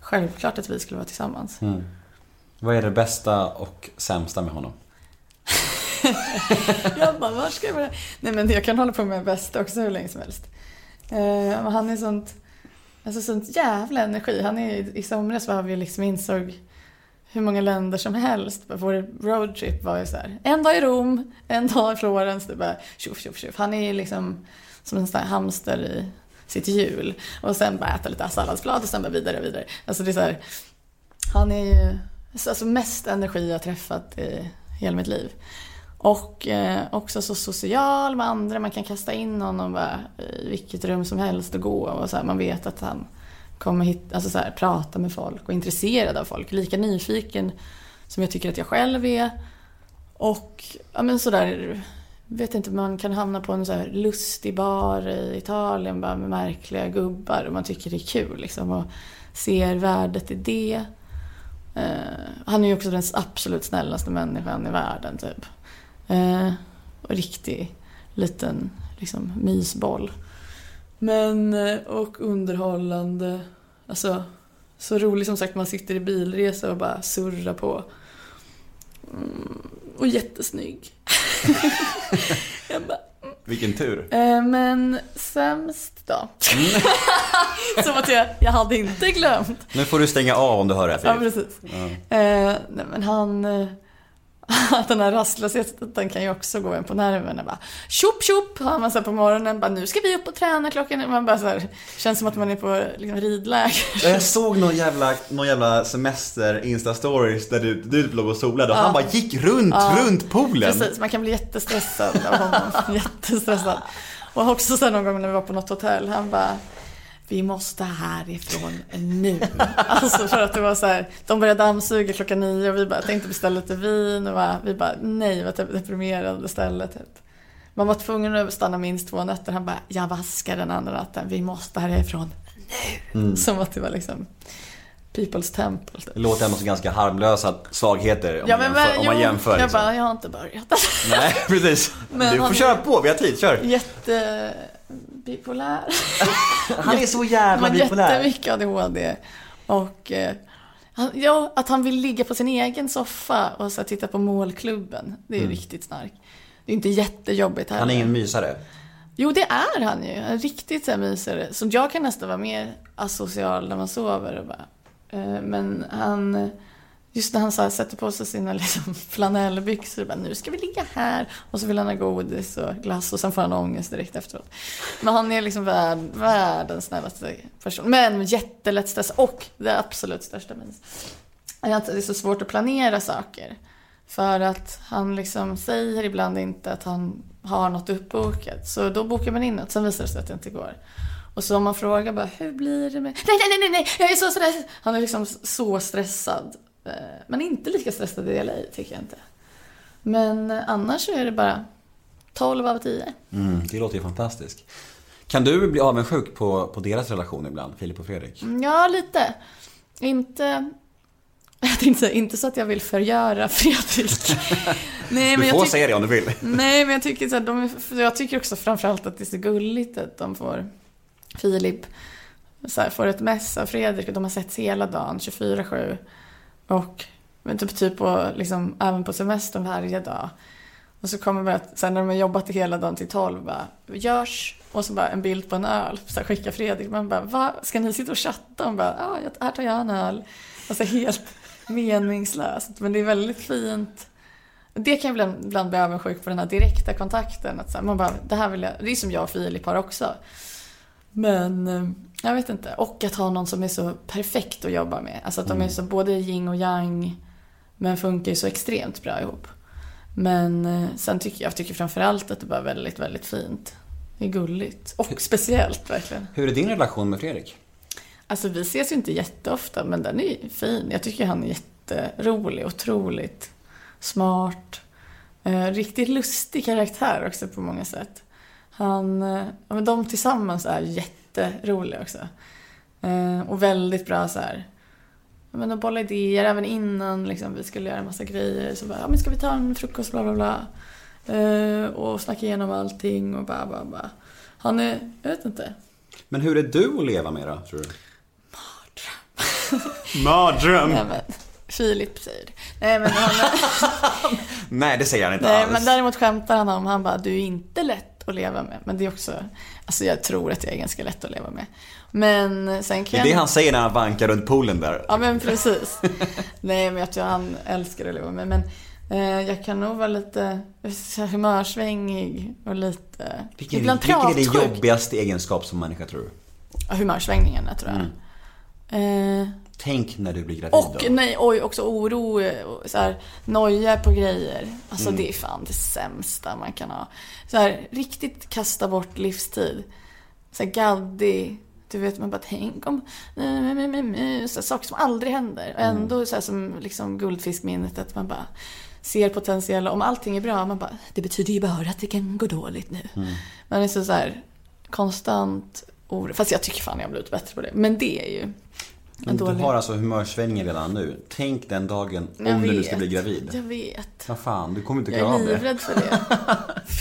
självklart att vi skulle vara tillsammans. Mm. Vad är det bästa och sämsta med honom? [LAUGHS] jag bara, var ska jag börja? Nej men jag kan hålla på med bästa också hur länge som helst. Eh, han är sånt, alltså sånt jävla energi. Han är, I somras var vi liksom insåg hur många länder som helst. Vår roadtrip var ju så här, en dag i Rom, en dag i Florens. Det bara tjoff, tjoff, tjoff. Han är ju liksom som en sån hamster i sitt hjul. Och sen bara äta lite salladsblad och sen bara vidare och vidare. Alltså det är så här, han är ju alltså mest energi jag träffat i hela mitt liv. Och eh, också så social med andra. Man kan kasta in honom bara i vilket rum som helst och gå. Och så här, man vet att han kommer hit, alltså så här, prata med folk och är intresserad av folk. Lika nyfiken som jag tycker att jag själv är. Och ja, men sådär, vet inte, man kan hamna på en så här lustig bar i Italien bara med märkliga gubbar och man tycker det är kul liksom och ser värdet i det. Eh, han är ju också den absolut snällaste människan i världen typ. Eh, riktig liten liksom mysboll. Men, eh, och underhållande. Alltså, så roligt som sagt man sitter i bilresa och bara surrar på. Mm, och jättesnygg. [LAUGHS] jag bara, Vilken tur. eh, men sämst då? [LAUGHS] som att jag, jag hade inte glömt. Nu får du stänga av om du hör det här Ja, Filip. precis. Eh, nej, men han... [LAUGHS] Att den här rastlösheten kan ju också gå en på nerverna. Bara, tjopp tjopp har man så här på morgonen. Bara, nu ska vi upp och träna klockan. Man bara så här, känns som att man är på liksom, ridläger. Ja, Jag såg någon jävla, någon jävla semester insta-stories där du, du låg och solade och han bara gick runt, runt poolen. Precis, man kan bli jättestressad av honom. [LAUGHS] jättestressad. Och också sen någon gång när vi var på något hotell. Han bara vi måste härifrån nu. [LAUGHS] Alltså för att det var så här, de började dammsuga klockan nio och vi bara tänkte beställa lite vin och bara, vi bara nej vad deprimerande ställe typ. Man var tvungen att stanna minst två nätter. Han bara, jag vaskar den andra natten, vi måste härifrån nu. Som att det var liksom People's Temple. Typ. Det låter ändå som ganska harmlösa svagheter om, Ja, man, men, jämför, om man jo, jämför. Jag liksom. bara, jag har inte börjat. Nej, precis. [LAUGHS] Men du får han- köra på, vi har tid, kör. Jättebipolär. [LAUGHS] Han är så jävla Han har bipolär. jättemycket ADHD. Och eh, han, ja, att han vill ligga på sin egen soffa och så titta på målklubben. Det är ju riktigt starkt. Det är inte jättejobbigt heller. Mm. Han är ingen mysare. Jo, det är han ju. En riktigt så här mysare. Så jag kan nästan vara mer asocial när man sover. Och bara. eh, Men han... Just när han så här, sätter på sig sina [LAUGHS] liksom, flanellbyxor och bara, nu ska vi ligga här. Och så vill han ha godis och glass och sen får han ångest direkt efteråt. Men han är liksom värld, världens snällaste person. Men jättelätt stress Och det absolut största minus är att det är så svårt att planera saker. För att han liksom säger ibland inte att han har något uppbokat. Så då bokar man in något, sen visar det sig att det inte går. Och så om man frågar bara, hur blir det med... Nej, nej, nej, nej, jag är så stressad. Han är liksom så stressad. Eh, Men inte lika stressad i LA, tycker jag inte. Men eh, annars så är det bara 12 av 10. Mm, det låter ju fantastiskt. Kan du bli avundsjuk på, på deras relation ibland, Filip och Fredrik? Ja, lite. Inte... [LAUGHS] Jag tänkte säga, inte så att jag vill förgöra [LAUGHS] Fredrik. [LAUGHS] Nej, Du jag får tyck- säga det om du vill. Nej, men jag tycker, så här, de jag tycker också framförallt att det är så gulligt att de får Filip så här, får ett mess av Fredrik och de har sett hela dagen, 24-7. Och men typ, typ på, liksom, även på semestern varje dag. Och så kommer man, sen när de har jobbat hela dagen till 12, bara, görs. Och så bara en bild på en öl, så skicka skickar Fredrik. Man bara, va? Ska ni sitta och chatta? Och bara, ja, här tar jag en öl. Alltså helt [LAUGHS] meningslöst. Men det är väldigt fint. Det kan jag ibland, ibland bli avundsjuk på den här direkta kontakten. Att så här, man bara, det här vill jag, det är som jag och Filip har också. Men eh, jag vet inte. Och att ha någon som är så perfekt att jobba med. Alltså att de är så både yin och yang. Men funkar ju så extremt bra ihop. Men eh, sen tycker jag, tycker framförallt att det var väldigt, väldigt fint. Det är gulligt. Och speciellt verkligen. Hur är din relation med Fredrik? Alltså vi ses ju inte jätteofta men den är fin. Jag tycker han är jätterolig, otroligt smart. Eh, riktigt lustig karaktär också på många sätt. Han, eh, men de tillsammans är jätteroliga också. Eh, och väldigt bra så här. Men att bolla idéer även innan liksom, vi skulle göra en massa grejer. Så bara, ja men ska vi ta en frukost bla bla bla. Eh, och snacka igenom allting och bara, bara, bara. Han är, jag vet inte. Men hur är du att leva med då, tror du? Mardröm! [LAUGHS] Nej, men, Filip säger det. Nej men, han, [LAUGHS] Nej, det säger han inte nej, alls. men däremot skämtar han om, han bara, du är inte lätt att leva med. Men det är också, alltså jag tror att jag är ganska lätt att leva med. Men sen Det kan är det han säger när han vankar runt poolen där. Ja men precis. [LAUGHS] Nej men jag tror han älskar att leva med. Men eh, jag kan nog vara lite humörsvängig och lite... Vilken, ibland vilken är pratsjuk. jobbigaste egenskap som människa, tror du? Humörsvängningarna tror jag. Mm. Eh, Tänk när du blir gravid Och då. nej, oj, också oro, eh, så här, noja på grejer. Alltså Mm. det är fan det sämsta man kan ha. Så här, riktigt kasta bort livstid. Så här gaddig, du vet man bara tänk om, så här, saker som aldrig händer. Och ändå så här, som liksom guldfiskminnet att man bara ser potentiella, om allting är bra, man bara, det betyder ju bara att det kan gå dåligt nu. Man är så, så här konstant oro. Fast jag tycker fan jag har blivit bättre på det. Men det är ju Men du har alltså humörsvängningar redan nu. tänk den dagen om Jag du nu ska bli gravid. Jag vet. Vad fan, du kommer inte Jag klara av är det. livrädd för det.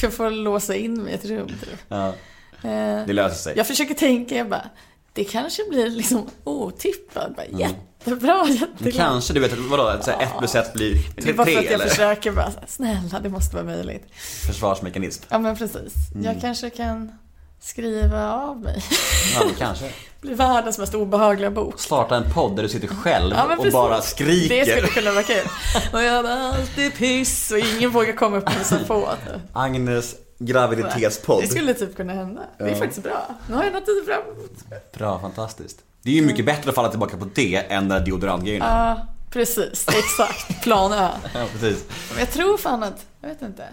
Jag får låsa in mig i ett rum typ. Ja, Eh, det löser sig. Jag försöker tänka, jag bara, det kanske blir liksom otippat. Bara, Mm. Jättebra, Men jätteglad. kanske, du vet vadå, att här, ett plus ett blir Det är tre, bara för tre att jag eller? försöker bara, snälla det måste vara möjligt. Försvarsmekanism. Ja men precis. Mm. Jag kanske kan skriva av mig. Ja, kanske. Bli världens mest obehagliga bok. Starta en podd där du sitter själv Ja, och bara skriker. Det skulle kunna vara kul. Och jag bara, allt är piss och ingen vågar komma upp och hälsa på. typ. Agnes graviditetspodd. Det skulle typ kunna hända. Det är Ja. faktiskt bra. Nu har jag något att fram emot. Bra, fantastiskt. Det är ju mycket bättre att falla tillbaka på det än den där deodorantgrejerna. Ja, precis. Exakt. Plan Ö. [LAUGHS] Ja, precis. Men jag tror fan att, jag vet inte.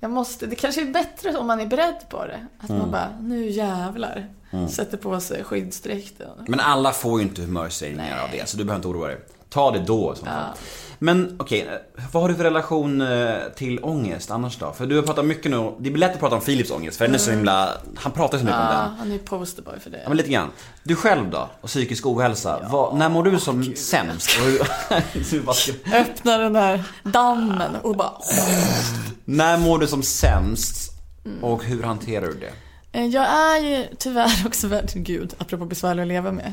Jag måste, det kanske är bättre om man är beredd på det. Att Mm. man bara, nu jävlar. Sätter på sig skyddsdräkten. Men alla får ju inte humörsvängningar av det, så du behöver inte oroa dig. Ta det då i så fall. Men okej, vad har du för relation eh, till ångest annars då? För du har pratat mycket nu, det blir lätt att prata om Philips ångest, för den är så himla, han pratar så mycket om Ja, den. han är posterboy för det. Ja men lite grann. Du själv då? Och psykisk ohälsa. vad, när mår du som sämst? Hur, hur, vad ska- Öppna den där dammen och bara... när mår du som sämst? Mm. Och hur hanterar du det? Eh, Jag är ju tyvärr [LAUGHS] också väldigt, gud, apropå besvärlig att leva med.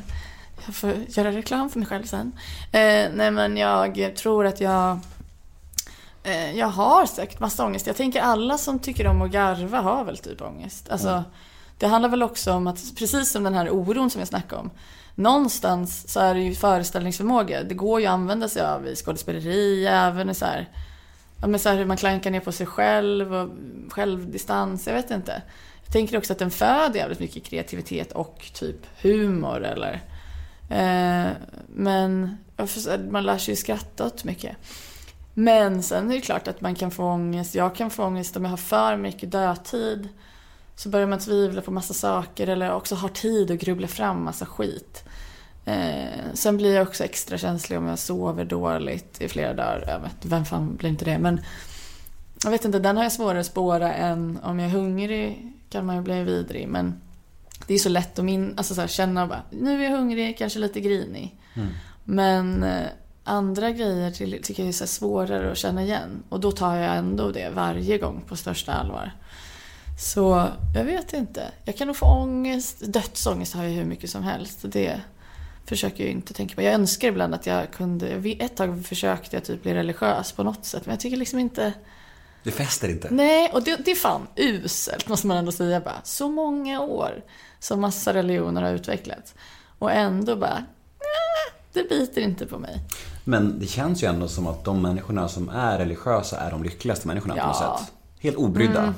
Jag får göra reklam för mig själv sen. Eh, nej men jag tror att jag, eh, jag har säkert massa ångest. Jag tänker alla som tycker om att garva har väl typ ångest. Alltså, det handlar väl också om att, precis som den här oron som jag snackade om. Någonstans så är det ju föreställningsförmåga. Det går ju att använda sig av i skådespeleri, även i så här, ja, men så här hur man klankar ner på sig själv och självdistans, jag vet inte. Jag tänker också att den föder jävligt mycket kreativitet och typ humor eller eh, Men man lär sig ju skratta åt mycket. Men sen är det klart att man kan få ångest. Jag kan få ångest om jag har för mycket dödtid. Så börjar man tvivla på massa saker eller också har tid att grubbla fram massa skit. Eh, sen blir jag också extra känslig om jag sover dåligt i flera dagar. Jag vet, vem fan blir inte det? Men jag vet inte, den har jag svårare att spåra än om jag är hungrig kan man ju bli vidrig. Men det är så lätt att min, alltså så här, känna bara, nu är jag hungrig, kanske lite grinig. Men eh, andra grejer till, tycker jag är svårare att känna igen. Och då tar jag ändå det varje gång på största allvar. Så jag vet inte. Jag kan nog få ångest. Dödsångest har jag hur mycket som helst. Det försöker jag inte tänka på. Jag önskar ibland att jag kunde... Ett tag försökte jag typ bli religiös på något sätt. Men jag tycker liksom inte... Det fäster inte. Nej, och det, det är fan uselt måste man ändå säga bara. Så många år som massa religioner har utvecklats. Och ändå bara, "Nej, det biter inte på mig. Men det känns ju ändå som att de människorna som är religiösa är de lyckligaste människorna på Ja. något sätt. Helt obrydda. Mm.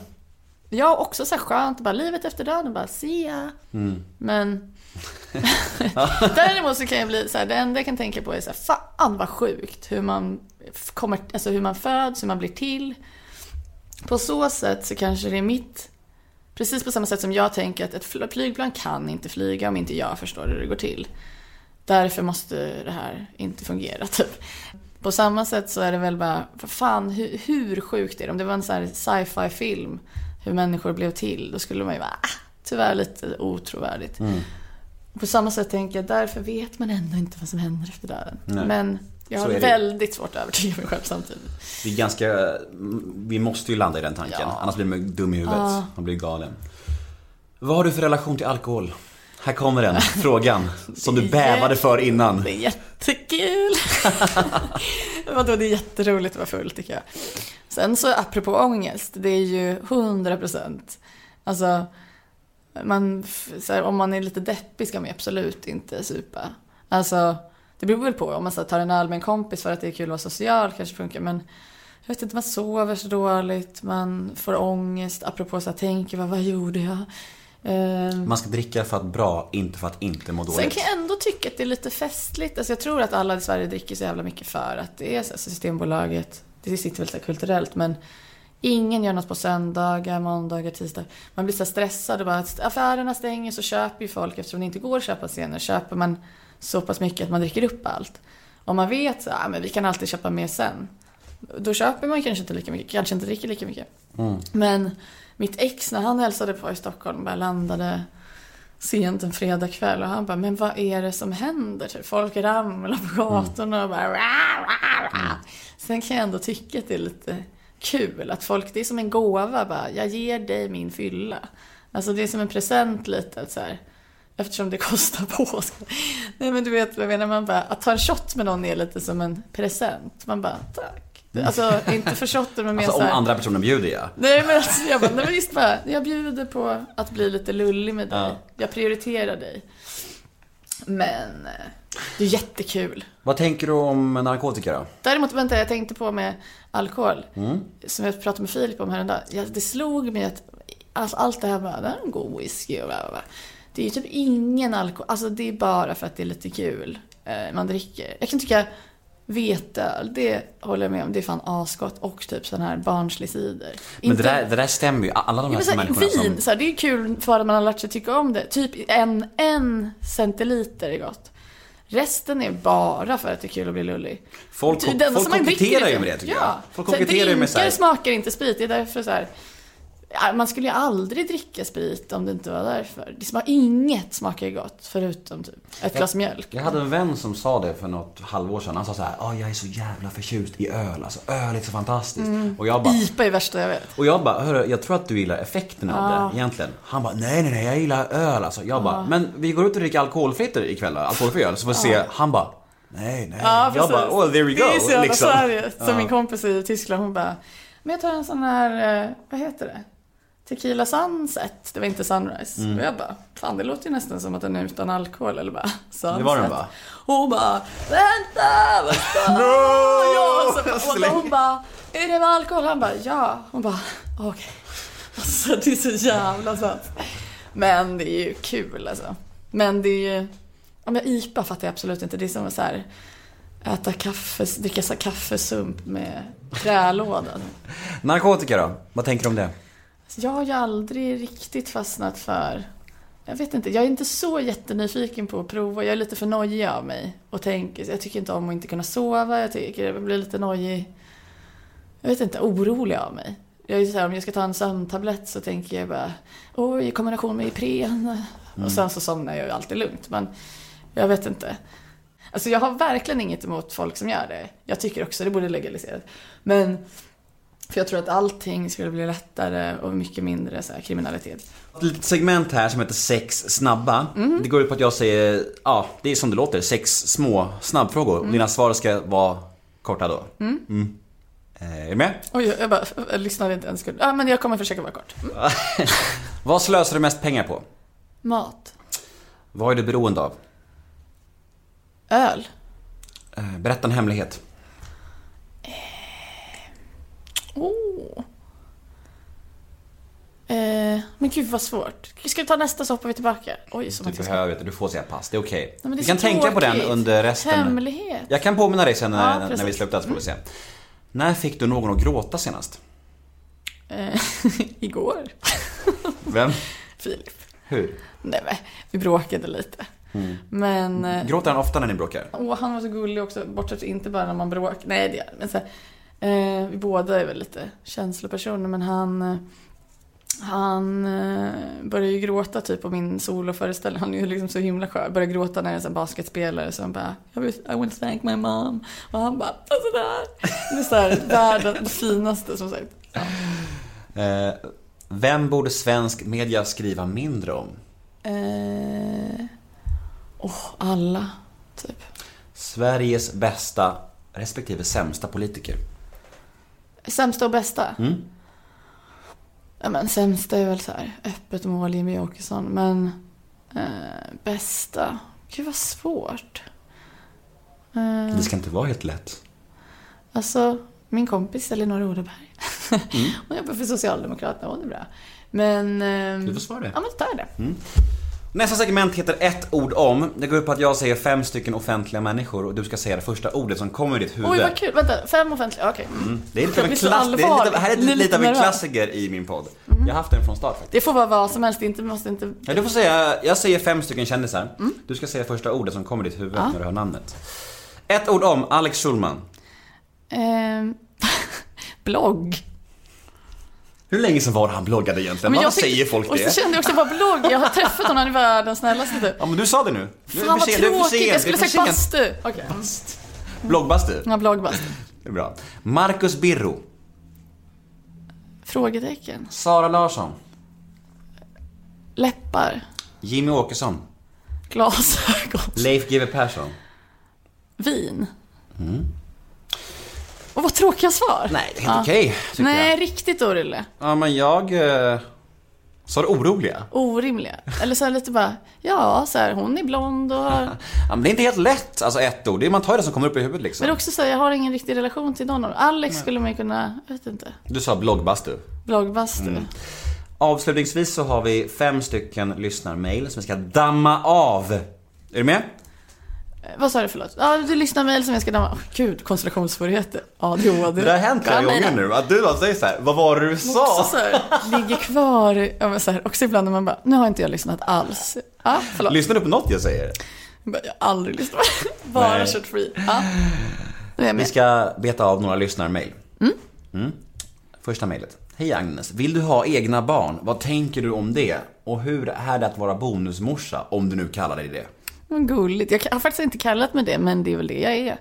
Jag har också så här skönt, bara livet efter döden, bara se ya. Men [LAUGHS] däremot så kan jag bli så här, det enda jag kan tänka på är så här, fan vad sjukt hur man kommer, alltså hur man föds, hur man blir till. På så sätt så kanske det är mitt, precis på samma sätt som jag tänker att ett flygplan kan inte flyga om inte jag förstår hur det går till. Därför måste det här inte fungera, [LAUGHS] typ. På samma sätt så är det väl bara, för fan hur, hur sjukt är det? Om det var en sån här sci-fi film, hur människor blev till, då skulle man ju vara, ah, tyvärr lite otrovärdigt. Mm. På samma sätt tänker jag, därför vet man ändå inte vad som händer efter döden. Nej. Men jag har det väldigt svårt att övertyga mig själv samtidigt. Vi är ganska, vi måste ju landa i den tanken. Ja. Annars blir man dum i huvudet. Ja. Man blir galen. Vad har du för relation till alkohol? Här kommer den [LAUGHS] frågan som du Det bävade för innan. Det är jättekul! [LAUGHS] Vadå, det är jätteroligt att vara full tycker jag. Sen så apropå ångest, det är ju 100% Alltså, man, här, om man är lite deppig ska man ju absolut inte supa. Alltså, det beror väl på. Om man så här, tar en öl med en kompis för att det är kul att vara social kanske funkar. Men jag vet inte, man sover så dåligt, man får ångest. Apropå så här, tänker vad, vad gjorde jag? Ehm, Man ska dricka för att bra, inte för att inte må Sen dåligt. kan jag ändå tycka att det är lite festligt. Alltså jag tror att alla i Sverige dricker så jävla mycket för att det är så Systembolaget. Det sitter väl så kulturellt men ingen gör något på söndagar, måndagar, tisdagar. Man blir så stressad och bara att affärerna stänger så köper ju folk eftersom det inte går att köpa senare. Köper man så pass mycket att man dricker upp allt. Om man vet så här, men vi kan alltid köpa mer sen. Då köper man kanske inte lika mycket, kanske inte dricker lika mycket. Men mitt ex när han hälsade på i Stockholm, bara landade sent en fredagkväll och han bara, men vad är det som händer? Typ, folk ramlar på gatorna och bara rah, rah, rah. Sen kan jag ändå tycka att det är lite kul att folk, det är som en gåva bara, jag ger dig min fylla. Alltså det är som en present lite att så här, eftersom det [LAUGHS] kostar på. Nej men du vet vad jag menar, man bara, att ta en shot med någon är lite som en present. Man bara, tack. Alltså inte för shotten men mer Alltså så om andra personer bjuder ja. Nej men alltså, jag bara, nej men just bara, jag bjuder på att bli lite lullig med dig. Ja. Jag prioriterar dig. Men eh, det är jättekul. Vad tänker du om narkotika då? Däremot, vänta, jag tänkte på med alkohol. Mm. Som jag pratade med Filip om häromdagen. Ja, det slog mig att alltså, allt det här bara, det här är en god whisky och bla, bla, bla. Det är ju typ ingen alkohol. Alltså det är bara för att det är lite kul eh, man dricker. Jag kan tycka veteöl, det håller jag med om. Det är fan asgott. Och typ sån här barnslig cider. Men Inte- det där, det där stämmer ju. Alla de Ja, här så här, människorna vin, som... så här, det är kul för att man har lärt sig tycka om det. Typ en, en centiliter är gott. Resten är bara för att det är kul att bli lullig. Folk, Typ enda folk koketterar ju liksom. med det tycker ja. jag. Folk Så här, koketterar ju med så här, smakar inte sprit. Det är därför så här. Man skulle ju aldrig dricka sprit om det inte var därför. Det smakar, inget smakar gott förutom typ ett glas mjölk. Jag hade en vän som sa det för något halvår sedan. Han sa så här, "Åh, jag är så jävla förtjust i öl. Alltså öl är så fantastiskt. Mm. Och jag bara, IPA är värsta jag vet. och jag bara, hörru, jag tror att du gillar effekten av det egentligen. Han bara, nej nej nej, jag gillar öl alltså. Jag bara, men vi går ut och dricker alkoholfritt ikväll alkoholfri öl, så får vi se. Han bara, nej nej. Ja, jag precis. bara, oh there we go. Det är så jävla liksom. Sverige. Som min kompis i Tyskland, hon bara, men jag tar en sån här, eh, vad heter det? Tequila Sunset, det var inte Sunrise. Mm. Och jag bara, fan det låter ju nästan som att den är utan alkohol eller bara Sunset. [LAUGHS] Det var den va? Hon bara, vänta, vänta. [LAUGHS] Ja, [LAUGHS] så, och hon bara, är det med alkohol? Han bara, ja. Hon bara, okej. Alltså det är så jävla sant. Men det är ju kul alltså. Men det är ju, ja men IPA fattar jag absolut inte. Det är som att så här, äta kaffe, dricka så kaffesump med trälåda. Narkotika då? Vad tänker du om det? Jag har ju aldrig riktigt fastnat för jag vet inte, jag är inte så jättenyfiken på att prova. Jag är lite för nojig av mig. Och tänker, jag tycker inte om att inte kunna sova. Jag tycker jag blir lite nojig. Jag vet inte, orolig av mig. Jag är så här, om jag ska ta en sömntablett så tänker jag bara, oj, i kombination med Ipren. Och sen så somnar jag ju alltid lugnt. Men jag vet inte. Alltså jag har verkligen inget emot folk som gör det. Jag tycker också det borde legaliseras. Men, för jag tror att allting skulle bli lättare och mycket mindre så här, kriminalitet. Ett litet segment här som heter sex snabba. Mm. Det går ut på att jag säger, ja det är som det låter, sex små snabbfrågor. Mm. Dina svar ska vara korta då. Mm. Eh, Är du med? Oj, jag bara jag lyssnade inte en sekund. Ja, men jag kommer försöka vara kort. Mm. [LAUGHS] Vad slösar du mest pengar på? Mat. Vad är du beroende av? Öl. Eh, Berätta en hemlighet. Oh. Eh, men gud vad svårt. Ska vi ta nästa så hoppar vi tillbaka? Oj, som Du att jag behöver inte, du får säga pass. Det är okej. men det är Vi kan tänka på den under resten. Hemlighet. Jag kan påminna dig sen när, Ja, när vi slutar så får vi se. När fick du någon att gråta senast? Eh, [LAUGHS] igår. Vem? Filip. Hur? Nej men, vi bråkade lite. Mm. Men... eh, Gråter han ofta när ni bråkar? Åh, han var så gullig också, bortsett inte bara när man bråkar. Nej, det gör. Men så här, eh, vi båda är väl lite känslopersoner, men han... Han eh, började ju gråta typ på min soloföreställning. Han är ju liksom så himla skör. Började gråta när jag är en basketspelare som bara I want to thank my mom. Och han bara alltså där. Det är så här, [LAUGHS] världens det finaste som sagt. Eh, vem borde svensk media skriva mindre om? Eh, åh, alla, typ. Sveriges bästa respektive sämsta politiker. Sämsta och bästa? Mm. Ja, men sämsta är väl så här, öppet mål Jimmy Åkesson. Men eh, bästa? Gud vad svårt. Eh, Det ska inte vara helt lätt. alltså, min kompis Elinor Odeberg. [LAUGHS] Hon jobbar för Socialdemokraterna, hon är bra. Men... ehm, Du får svara det. Ja, men då tar jag det. Nästa segment heter ett ord om. Det går ut på att jag säger fem stycken offentliga människor och du ska säga det första ordet som kommer i ditt huvud. Oj, vad kul. Vänta, fem offentliga. Okej. Det är lite Jag av en blir så klass, det är lite, allvarlig. det här är lite, lite av en klassiker i min podd. Jag har haft den från start faktiskt. Det får vara vad som helst. Det inte, måste inte... Ja, du får säga, jag säger fem stycken kändisar. Mm. Du ska säga första ordet som kommer i ditt huvud när du hör namnet. Ett ord om Alex Schulman. Ehm, [LAUGHS] blogg. Hur länge sedan var det han bloggade egentligen? Men Varför jag tyckte- säger folk Och det? så kände jag också bara blogg. Jag har träffat honom, han är världens snällaste typ. Ja men du sa det nu. Fan vad tråkigt, jag skulle sagt bastu. Okej. Bloggbastu. Ja, bloggbastu. Det är bra. Marcus Birro. Frågetecken. Sara Larsson. Läppar. Jimmy Åkesson. Glasögon. Leif GW Persson. Vin. Och vad tråkiga svar. Nej, det är helt okej, tycker Nej, jag. riktigt orimliga. Ja men jag... Eh, sa du oroliga? Orimliga. Eller så här lite bara, ja, så här, hon är blond och har... [LAUGHS] Ja men det är inte helt lätt, alltså ett ord. Det är, man tar det som kommer upp i huvudet liksom. Men också så här, jag har ingen riktig relation till någon av dem. Alex skulle man ju kunna, jag vet inte, Du sa bloggbastu. bloggbastu. Mm. Avslutningsvis så har vi fem stycken lyssnarmail som vi ska damma av. Är du med? Eh, Vad sa du förlåt? Ja, du lyssnar mejl som jag ska damma. Oh, gud, koncentrationsvårigheter. ADHD. Det har hänt flera gånger nu att du bara säger så här, vad var det du Också sa? så här, ligger kvar, ja, men så här, också ibland när man bara, nu har inte jag lyssnat alls. Ja, förlåt. Lyssnar du på något jag säger? Jag har aldrig lyssnat. [LAUGHS] Bara Nej. kört free. Ja. Vi ska beta av några lyssnarmail. Mm. Första mejlet. Hej Agnes, vill du ha egna barn? Vad tänker du om det? Och hur är det att vara bonusmorsa, om du nu kallar dig det? Vad gulligt. Jag har faktiskt inte kallat mig det, men det är väl det jag är.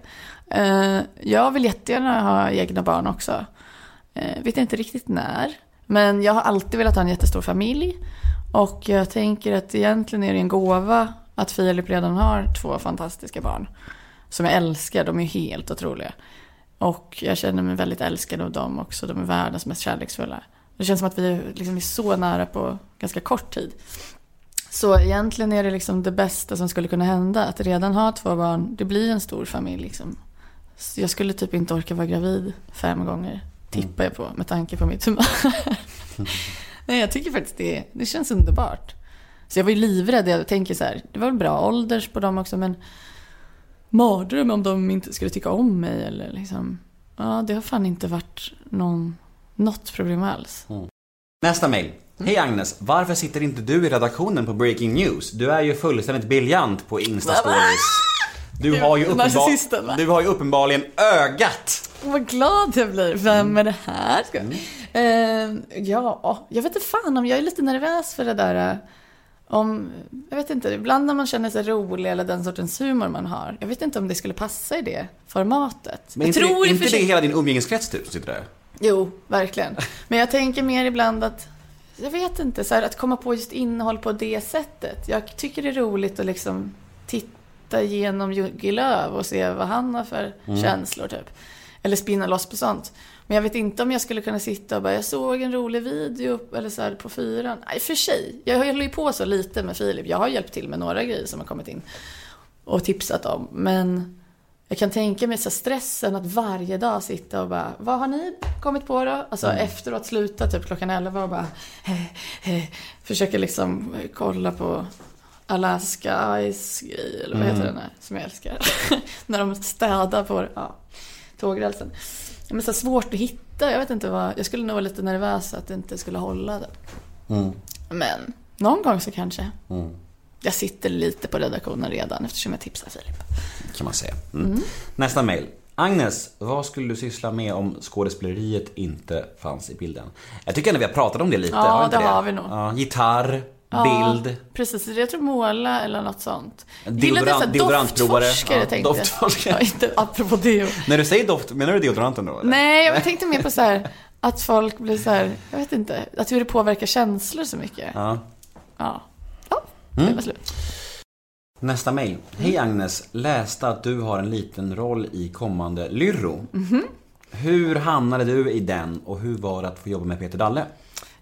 Eh, jag vill jättegärna ha egna barn också. Eh, vet inte riktigt när. Men jag har alltid velat ha en jättestor familj. Och jag tänker att egentligen är det en gåva att Filip redan har två fantastiska barn. Som jag älskar, de är helt otroliga. Och jag känner mig väldigt älskad av dem också. De är världens mest kärleksfulla. Det känns som att vi liksom är så nära på ganska kort tid. Så egentligen är det liksom det bästa som skulle kunna hända. Att redan ha två barn, det blir en stor familj liksom. Så jag skulle typ inte orka vara gravid fem gånger. Tippar jag på med tanke på mitt humör. [LAUGHS] Nej, jag tycker faktiskt det, det känns underbart. Så jag var ju livrädd. Jag tänker så här, det var väl bra ålders på dem också men mardröm om de inte skulle tycka om mig eller liksom. Ja, det har fan inte varit någon, något problem alls. Mm. Nästa mejl. Hej Agnes, varför sitter inte du i redaktionen på Breaking News? Du är ju fullständigt briljant på Insta-stories. Du har, ju Narcissisten, va? uppenbar- du har ju uppenbarligen ögat. Vad glad jag blir. Vem är det här? Ska- Eh, ja, jag vet inte fan om jag är lite nervös för det där. eh, Om, jag vet inte, ibland när man känner sig rolig eller den sortens humor man har. Jag vet inte om det skulle passa i det formatet. Men jag inte, tror i och inte för det sig- hela din umgängeskrets typ som sitter där? Jo, verkligen. Men jag tänker mer ibland att, jag vet inte, så här, att komma på just innehåll på det sättet. Jag tycker det är roligt att liksom titta igenom Jugge Lööf och se vad han har för känslor typ. Eller spinna loss på sånt. Men jag vet inte om jag skulle kunna sitta och bara, jag såg en rolig video eller så här på fyran. Nej, för sig. Jag håller ju på så lite med Filip. Jag har hjälpt till med några grejer som har kommit in och tipsat om. Men jag kan tänka mig så stressen att varje dag sitta och bara, vad har ni kommit på då? Alltså efteråt sluta typ klockan 11 och bara, he, he, försöka liksom kolla på Alaska Ice grej, eller vad heter den här som jag älskar? [LAUGHS] När de städar på ja, tågrälsen. Men så svårt att hitta, jag vet inte vad, jag skulle nog vara lite nervös att det inte skulle hålla. Det. Men någon gång så kanske. Jag sitter lite på redaktionen redan eftersom jag tipsar Filip. Kan man säga. Mm. Nästa mejl. Agnes, vad skulle du syssla med om skådespeleriet inte fanns i bilden? Jag tycker ändå vi har pratat om det lite. Ja, har inte det har vi nog. Ja, gitarr, Ja, bild. Precis, jag tror måla eller något sånt. Deodorant- deodorantprovare. doftforskare Ja, tänkte jag. doftforskare. Ja, inte apropå deo. När du säger doft, menar du deodoranten då? eller? Nej, jag tänkte mer på så här att folk blir så här, jag vet inte, att hur det påverkar känslor så mycket. Ja. Ja. Mm. det var slut. Nästa mejl. Hej Agnes, läste att du har en liten roll i kommande Lyrro. Mhm. Hur hamnade du i den och hur var det att få jobba med Peter Dalle?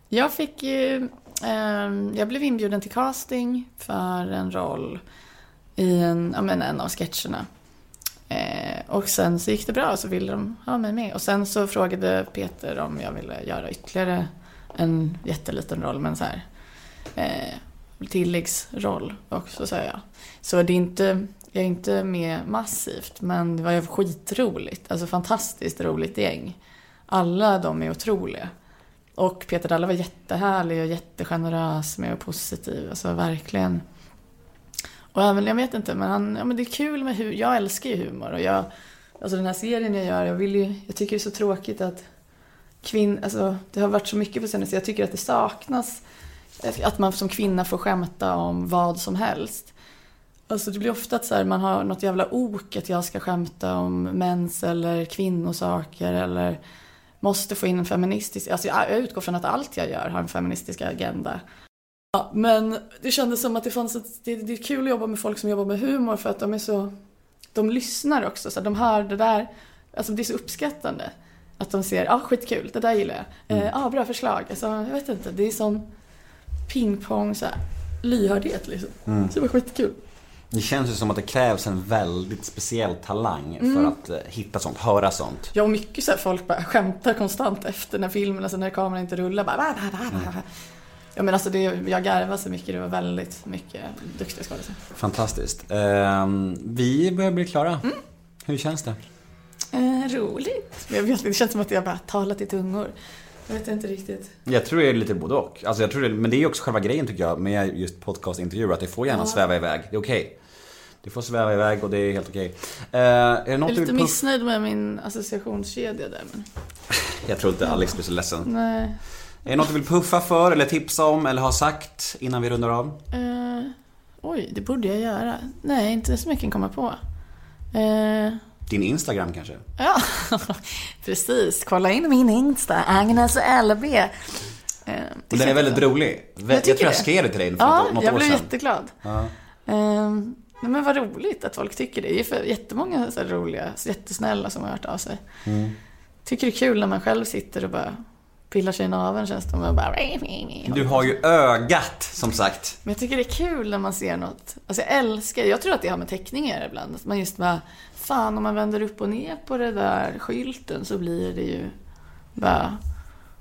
Jag fick ju, ehm, jag blev inbjuden till casting för en roll i en, ja, men en av sketcherna. Eh, och sen så gick det bra så ville de ha mig med. Och sen så frågade Peter om jag ville göra ytterligare en jätteliten roll, men så här eh, tilläggsroll också säger jag. Så det är inte, jag är inte med massivt, men det var ju skitroligt. Alltså fantastiskt roligt gäng. Alla de är otroliga. Och Peter Dalle var jättehärlig och jättegenerös med och positiv. Alltså verkligen. Och även, jag vet inte, men, han, ja, men det är kul med humor. Jag älskar ju humor. Och jag, alltså den här serien jag gör, jag, vill ju, jag tycker det är så tråkigt att kvinn, alltså, det har varit så mycket på senare så jag tycker att det saknas att man som kvinna får skämta om vad som helst. Alltså det blir ofta att så här, man har något jävla ok att jag ska skämta om mens eller kvinnosaker eller måste få in en feministisk, alltså jag jag utgår från att allt jag gör har en feministisk agenda. Ja, men det kändes som att det fanns ett, det, det är kul att jobba med folk som jobbar med humor för att de är så, de lyssnar också, så här, de hör det där, alltså det är så uppskattande. Att de ser, ja ah, skitkul, det där gillar jag. Ja, eh, ah, bra förslag. Alltså, jag vet inte, det är sån pingpong, så här, lyhördhet liksom. Mm. Så det var skitkul. Det känns ju som att det krävs en väldigt speciell talang för Mm. att eh, hitta sånt, höra sånt. Ja, och mycket så här, folk bara skämtar konstant efter när filmen, alltså när kameran inte rullar. Bara, bah, bah, bah, bah. Ja, men alltså det, jag garvade så mycket, det var väldigt mycket duktiga skådespelare. Fantastiskt. Ehm, vi börjar bli klara. Mm. Hur känns det? Eh, roligt. Jag vet, det känns som att jag bara talat i tungor. Jag vet inte riktigt. Jag tror det är lite både och. Alltså jag tror det, men det är också själva grejen tycker jag med just podcastintervjuer. Att det får gärna Ja. sväva iväg. Det är okej. Du får sväva iväg och det är helt okej. Eh, är det Jag något är du lite missnöjd med min associationskedja där. Men... [LAUGHS] Jag tror inte Alex blir så ledsen. Nej. Är det något du vill puffa för eller tipsa om eller ha sagt innan vi rundar av? Eh, oj, det borde jag göra. Nej, inte så mycket jag kan komma på. Eh, Din Instagram kanske? ja, [LAUGHS] precis. Kolla in min Insta, Agnes LB. Eh, Den är väldigt rolig. Jag, jag tror jag det. skrev det till dig för Ja, något, något jag år blev sedan. jätteglad. Ja. Eh, nej, men vad roligt att folk tycker det. Det är för jättemånga så roliga, jättesnälla som har hört av sig. Mm. Tycker det är kul när man själv sitter och bara pillar sig i naveln känns det som. Bara... Du har ju ögat som sagt. Men jag tycker det är kul när man ser något. Alltså jag älskar, jag tror att det har med teckningar ibland. Att man just bara, fan om man vänder upp och ner på det där skylten så blir det ju bara,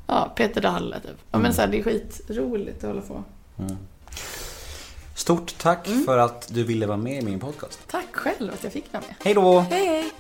ja, Peter Dalle typ. Ja, men så här, det är skitroligt att hålla på. Stort tack Mm. för att du ville vara med i min podcast. Tack själv att jag fick vara med. Hej då! Hej hej!